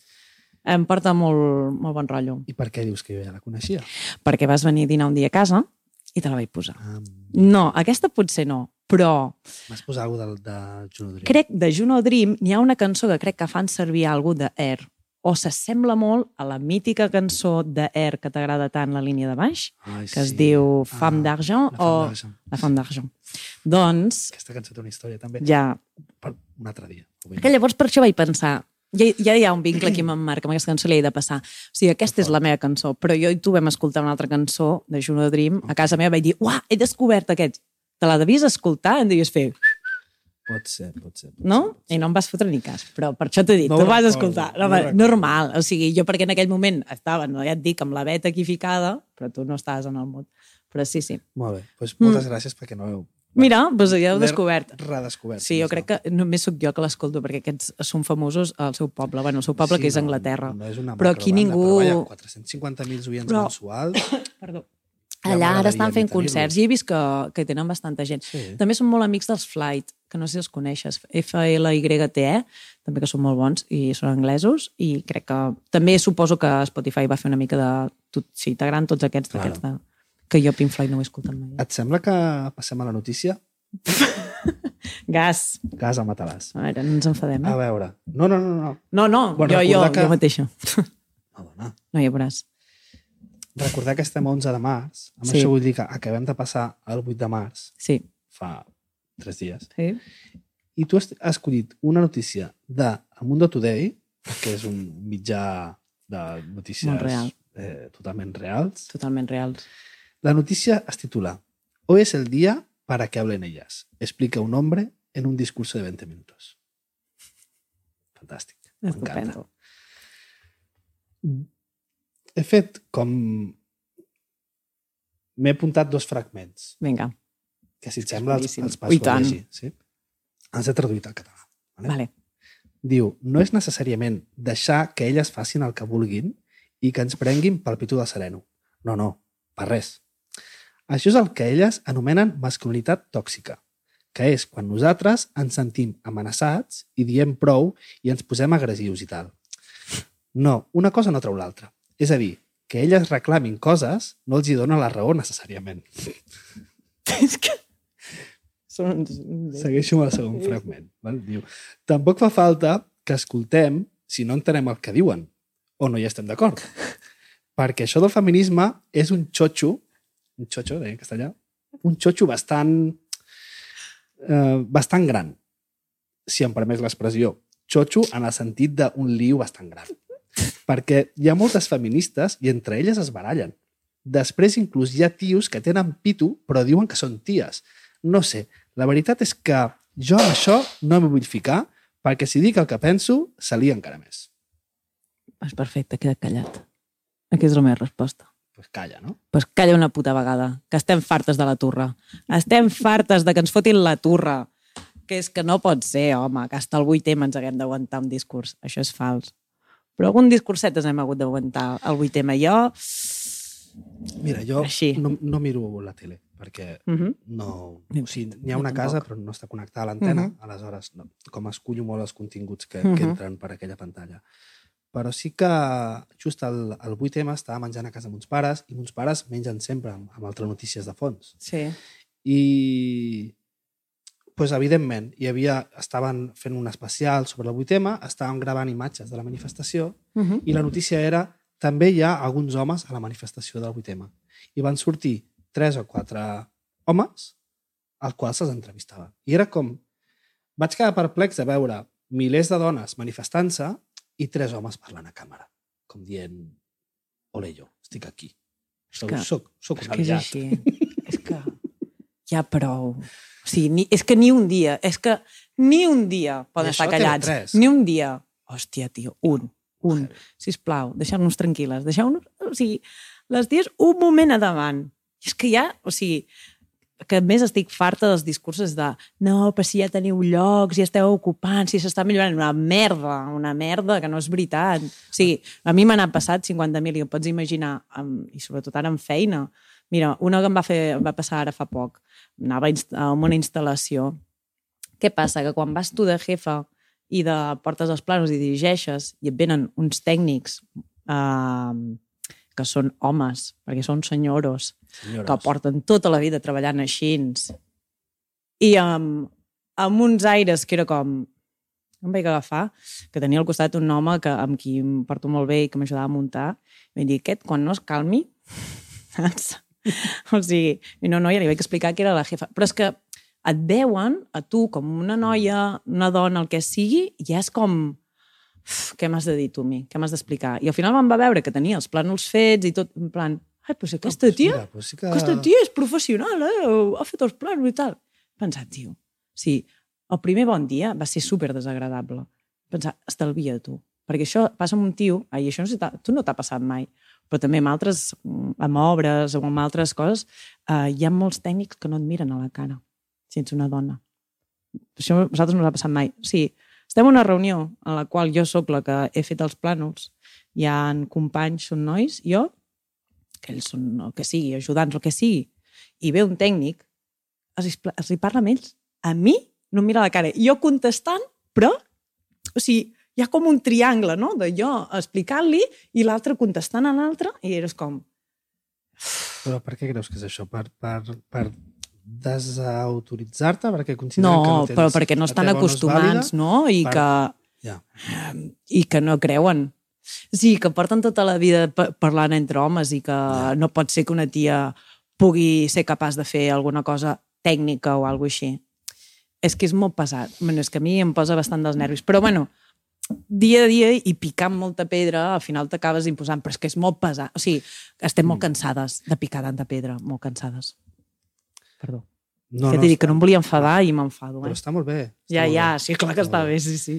em porta molt, molt bon rotllo. I per què dius que jo ja la coneixia? Perquè vas venir a dinar un dia a casa i te la vaig posar. Ah, No, aquesta potser no, però M'has posat alguna de, de Juno Dream. crec de Juno Dream n'hi ha una cançó que crec que fan servir algú de Air o s'assembla molt a la mítica cançó de Air que t'agrada tant la línia de baix, Ai, que es diu Femme Ah, d'Argent o. La Femme d'Argent. Doncs, Aquesta cançó té una història també. ja... Per un altre dia. Que llavors per això vaig pensar, ja, ja hi ha un vincle aquí amb *clears throat* en Marc, amb aquesta cançó li he de passar. O sigui, aquesta és la meva cançó, però jo i tu vam escoltar una altra cançó de Juno Dream, a casa meva vaig dir, uah, he descobert aquest. Te la devies escoltar? Em devies fer, Pot ser, pot ser. Pot no? Ser, I no em vas fotre ni cas, però per això t'he dit, No tu ho vas recordo, escoltar. no No, normal, o sigui, jo perquè en aquell moment estava, no, ja et dic, amb la beta aquí ficada, però tu no estaves en el mut. Però sí, sí. Molt bé. Pues moltes gràcies perquè no heu... Mira, doncs ja heu descobert. Redescobert. Sí, jo crec que només sóc jo que l'escolto, perquè aquests són famosos al seu poble, bueno, el seu poble, que és Anglaterra. No, no és una Però aquí macrobanda, ningú- Però vaja, 450.000 oients Però- mensuals. *coughs* Perdó. Ja Allà ara estan fent concerts i he vist que, que tenen bastanta gent. Sí. També són molt amics dels Flight, que no sé si els coneixes, F-L-Y-T-E, també que són molt bons i són anglesos i crec que també suposo que Spotify va fer una mica de... Tot, sí, t'agraden tots aquests Claro. d'aquests de... que jo Pink Floyd no ho he escoltat mai. Et sembla que passem a la notícia? *laughs* Gas. Gas a Matalàs. A veure, no ens enfadem, A eh? veure. No, no, no, no. No, no, Bueno, jo, jo, que- jo mateixa. No, dona. No, ja veuràs. Recordar que estem a 11 de març. Amb Sí. això vull dir que acabem de passar el 8 de març Sí. fa 3 dies. sí. I tu has escollit una notícia de El Mundo Today, que és un mitjà de notícies eh, totalment reals. Totalment reals. La noticia es titula Hoy es el día para que hablen ellas. Explica un hombre en un discurso de 20 minutos. Fantàstic. M'encanta. Estupendo. He fet com... M'he apuntat dos fragments, Vinga, que si et sembla els, els passo a llegir. Sí? Els he traduït al català. Vale? vale. Diu, no és necessàriament deixar que elles facin el que vulguin i que ens prenguin pel pitu de sereno. No, no, per res. Això és el que elles anomenen masculinitat tòxica, que és quan nosaltres ens sentim amenaçats i diem prou i ens posem agressius i tal. No, una cosa no treu l'altra. És a dir, que elles reclamin coses no els hi dona la raó necessàriament. *laughs* És que... Són. Segueixo amb el segon fragment. Val? Diu, tampoc fa falta que escoltem si no entenem el que diuen o no hi estem d'acord. *laughs* Perquè això del feminisme és un xotxo, un xotxo, deia en castellà, un xotxo bastant, eh, bastant gran. Si em permets l'expressió. Xotxo en el sentit d'un liu bastant gran. Perquè hi ha moltes feministes i entre elles es barallen. Després inclús hi ha tios que tenen pitu però diuen que són ties. No sé, la veritat és que jo amb això no m'hi vull ficar perquè si dic el que penso, se encara més. És perfecte, queda callat. Aquesta és la meva resposta. Pues calla, no? pues calla una puta vegada, que estem fartes de la turra. Estem fartes de que ens fotin la turra. Que és que no pot ser, home, que hasta el 8M ens haguem d'aguantar un discurs. Això és fals. Però algun discurset ens hem hagut d'aguantar el 8M. Jo... Mira, jo Així. no, no miro la tele perquè Uh -huh. no... O sigui, n'hi ha una casa però no està connectada a l'antena, Mhm. aleshores no, com escullo molt els continguts que, Mhm. que entren per aquella pantalla. Però sí que just el, el 8M estava menjant a casa amb uns pares i uns pares mengen sempre amb, amb altres notícies de fons. Sí. I pues, evidentment, hi havia, estaven fent un especial sobre el 8M, estaven gravant imatges de la manifestació Uh -huh. i la notícia era també hi ha alguns homes a la manifestació del 8M. I van sortir tres o quatre homes als quals se'ls entrevistava. I era com... Vaig quedar perplex de veure milers de dones manifestant-se i tres homes parlant a càmera, com dient ole jo, estic aquí. Soc, que- soc, soc És un que és aliat. així. és que *laughs* ja prou. O sigui, ni, és que ni un dia, és que ni un dia poden estar callats. TV3. Ni un dia. Hòstia, tio, un, un. Sisplau, deixeu-nos tranquil·les, deixeu-nos... O sigui, les dies un moment a davant. I és que ja, o sigui, que més estic farta dels discursos de no, però si ja teniu llocs, ja esteu ocupant, si s'està millorant, una merda, una merda, que no és veritat. O sigui, a mi m'ha anat passat 50.000 i ho pots imaginar, amb, i sobretot ara amb feina. Mira, una que em va, fer, em va passar ara fa poc, anava a una instal·lació. Què passa? Que quan vas tu de jefa i de portes els planos i dirigeixes i et venen uns tècnics eh, que són homes, perquè són senyoros, Senyores. que porten tota la vida treballant així i amb, amb uns aires que era com em vaig agafar, que tenia al costat un home que, amb qui em porto molt bé i que m'ajudava a muntar, i vaig dir, aquest, quan no es calmi, *laughs* saps? o sigui, i no, noia, li vaig explicar que era la jefa. Però és que et veuen a tu com una noia, una dona, el que sigui, i ja és com... Què m'has de dir tu a mi? Què m'has d'explicar? I al final em va veure que tenia els plànols fets i tot, en plan, ai, però si aquesta pues tia mira, pues sí que... aquesta tia és professional, eh? Ha fet els plans i tal. Pensat, tio, sí, el primer bon dia va ser super desagradable. Pensar, estalvia tu. Perquè això passa amb un tio, ai, això no sé, tu no t'ha passat mai, però també amb altres, amb obres o amb altres coses, eh, hi ha molts tècnics que no et miren a la cara si ets una dona. Això a nosaltres no ens ha passat mai. O sigui, estem en una reunió en la qual jo sóc la que he fet els plànols, hi ha companys, són nois, jo, que ells són el que sigui, ajudants, el que sigui, i ve un tècnic, els, hi- els hi parla amb ells. A mi no em mira la cara. Jo contestant, però, o sigui, hi ha com un triangle, no?, de jo explicant-li i l'altre contestant a l'altre, i eres com... Però per què creus que és això? Per, per, per desautoritzar-te perquè consideren No, que no tens... però perquè no estan acostumats, vàlida. no? I per- que, Ja. i que no creuen. Sí, que porten tota la vida pa- parlant entre homes i que no pot ser que una tia pugui ser capaç de fer alguna cosa tècnica o alguna així. És que és molt pesat. Bueno, és que a mi em posa bastant dels nervis. Però, bueno, dia a dia i picant molta pedra, al final t'acabes imposant, però és que és molt pesat. O sigui, estem Mm. molt cansades de picar tanta pedra, molt cansades. Perdó. No, que no, t'he dit que no em volia enfadar i m'enfado, Però eh? està molt bé. està Ja, molt ja, bé. sí, clar que Està està molt bé, sí, sí.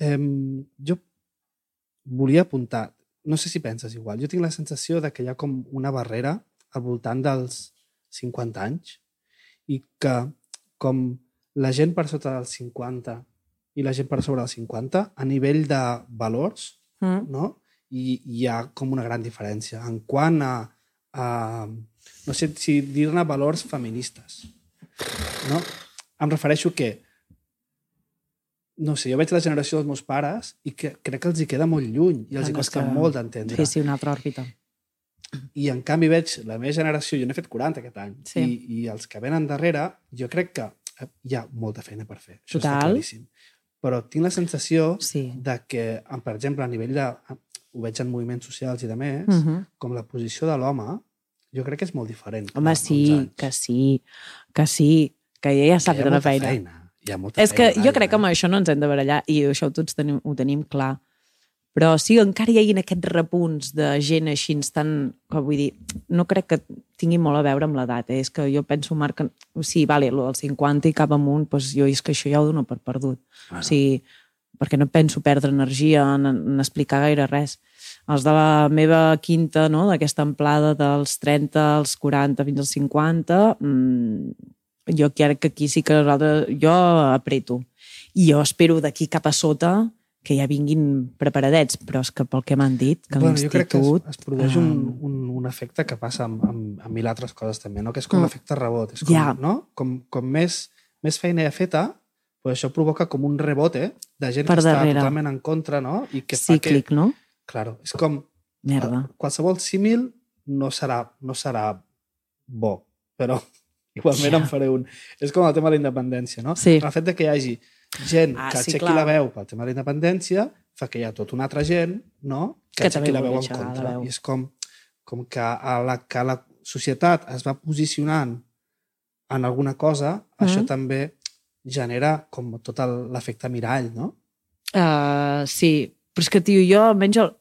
Em, jo volia apuntar, no sé si penses igual, jo tinc la sensació de que hi ha com una barrera al voltant dels 50 anys i que com la gent per sota dels 50 i la gent per sobre dels 50, a nivell de valors, Mm. no? I hi ha com una gran diferència en quant a, a no sé si dir-ne valors feministes. No? Em refereixo que no sé, jo veig la generació dels meus pares i que crec que els hi queda molt lluny i els hi és costa que- molt d'entendre. Sí, sí, una altra òrbita. I en canvi veig la meva generació, jo n'he fet 40 aquest any, Sí. i, i els que venen darrere, jo crec que eh, hi ha molta feina per fer. Això està Total. claríssim. Però tinc la sensació Sí. de que, per exemple, a nivell de... Ho veig en moviments socials i de més, Uh -huh. com la posició de l'home, jo crec que és molt diferent. que Home, sí, que sí, que sí, que ella ja s'ha Que fet ha una molta feina. feina. Hi ha molta És que feina, jo crec que amb això no ens hem de barallar i això tots tenim, ho tenim clar. Però sí, encara hi hagi aquests repunts de gent així tan... Que vull dir, no crec que tingui molt a veure amb l'edat. Eh? És que jo penso, Marc, que sí, vale, lo dels 50 i cap amunt, doncs jo és que això ja ho dono per perdut. Ah, O sigui, perquè no penso perdre energia en, en explicar gaire res. Els de la meva quinta, no? d'aquesta amplada dels 30 als 40 fins als 50, mmm, jo crec que aquí sí que nosaltres, jo apreto. I jo espero d'aquí cap a sota que ja vinguin preparadets, però és que pel que m'han dit, que Bueno, jo crec que es, l'institut... es produeix un, um, un, un efecte que passa amb, amb, amb mil altres coses també, no? que és com Mm. l'efecte rebot. És com, Ja. no? com, com més, més feina ha feta, pues això provoca com un rebote de gent Per que darrere. està totalment en contra no? i que fa Cíclic, no? Claro, és com Merda. qualsevol símil no serà, no serà bo, però *laughs* igualment Ja. en faré un. És com el tema de la independència, no? Sí. El fet de que hi hagi gent Ah, que sí, aixequi clar. la veu pel tema de la independència fa que hi ha tota una altra gent no? que, Que aixequi la veu en contra. veu. I és com, com que, a la, que la societat es va posicionant en alguna cosa, Mhm. això també genera com tot l'efecte mirall, no? Uh, sí, però és que, tio, jo almenys... El,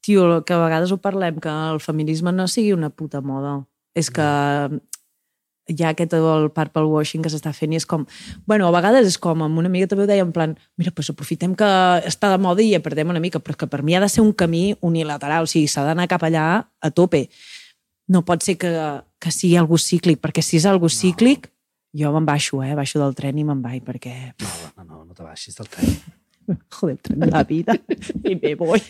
tio, que a vegades ho parlem, que el feminisme no sigui una puta moda. És que hi ha aquest el purple washing que s'està fent i és com... Bueno, a vegades és com, amb una amiga també ho deia, en plan, mira, pues aprofitem que està de moda i ja perdem una mica, però és que per mi ha de ser un camí unilateral, o sigui, s'ha d'anar cap allà a tope. No pot ser que, que sigui algú cíclic, perquè si és algú cíclic, jo me'n baixo, eh? Baixo del tren i me'n vaig, perquè... No, no, no, no te baixis del tren. Joder, la vida. I me voy.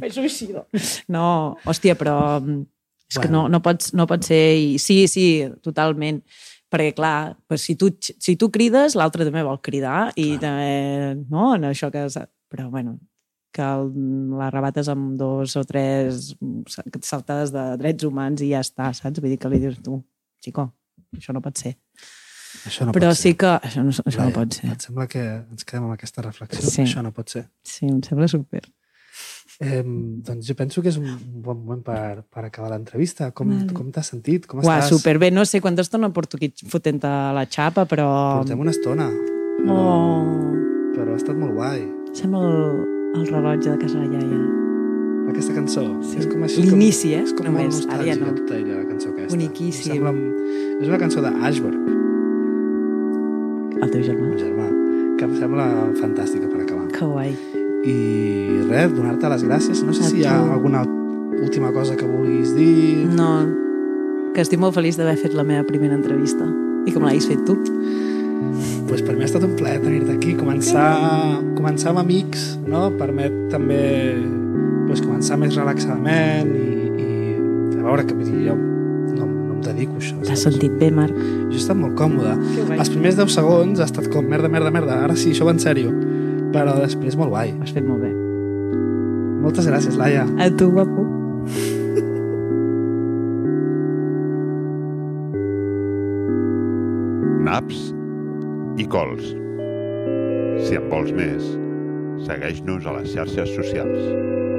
Me suïcido. No, hòstia, però mm, és que Bueno. no, no, pots, no pot ser... I, sí, sí, totalment. Perquè, clar, pues, si, tu, si tu crides, l'altre també vol cridar i Clar. també, no, en això que... Però, bueno, que el, la rebates amb dos o tres saltades de drets humans i ja està, saps? Vull dir que li dius tu, xico, això no pot ser. Això no Però pot sí ser. que... Això no, això no Laia, pot ser. Et sembla que ens quedem amb aquesta reflexió? Sí. Això no pot ser. Sí, em sembla super. Eh, doncs jo penso que és un bon moment per, per acabar l'entrevista. Com, Vale. com t'has sentit? Com Uà, estàs? superbé. No sé quanta estona porto aquí fotent la xapa, però... Portem una estona, però, Oh, però ha estat molt guai. sembla el, el rellotge de casa de la iaia. Aquesta cançó. Sí. És com així. L'inici, eh? És com Només. Ara ja no. tota ella, la cançó aquesta. Boniquíssim. Em Sembla, és una cançó d'Ashberg, El teu germà. meu germà, que em sembla fantàstica per acabar. Que guai. I res, donar-te les gràcies. No sé A si hi ha tu. alguna última cosa que vulguis dir. No, que estic molt feliç d'haver fet la meva primera entrevista i que me l'hagis fet tu. pues per mi ha estat un plaer tenir-te aquí. Començar, començar amb amics no? permet també pues, començar més relaxadament i, i a veure que jo dedico a això. T'has sentit bé, Marc? Jo he estat molt còmode. Els primers 10 segons ha estat com merda, merda, merda. Ara sí, això va en sèrio. Però després molt guai. Ho has fet molt bé. Moltes gràcies, Laia. A tu, guapo. naps i cols. Si en vols més, segueix-nos a les xarxes socials.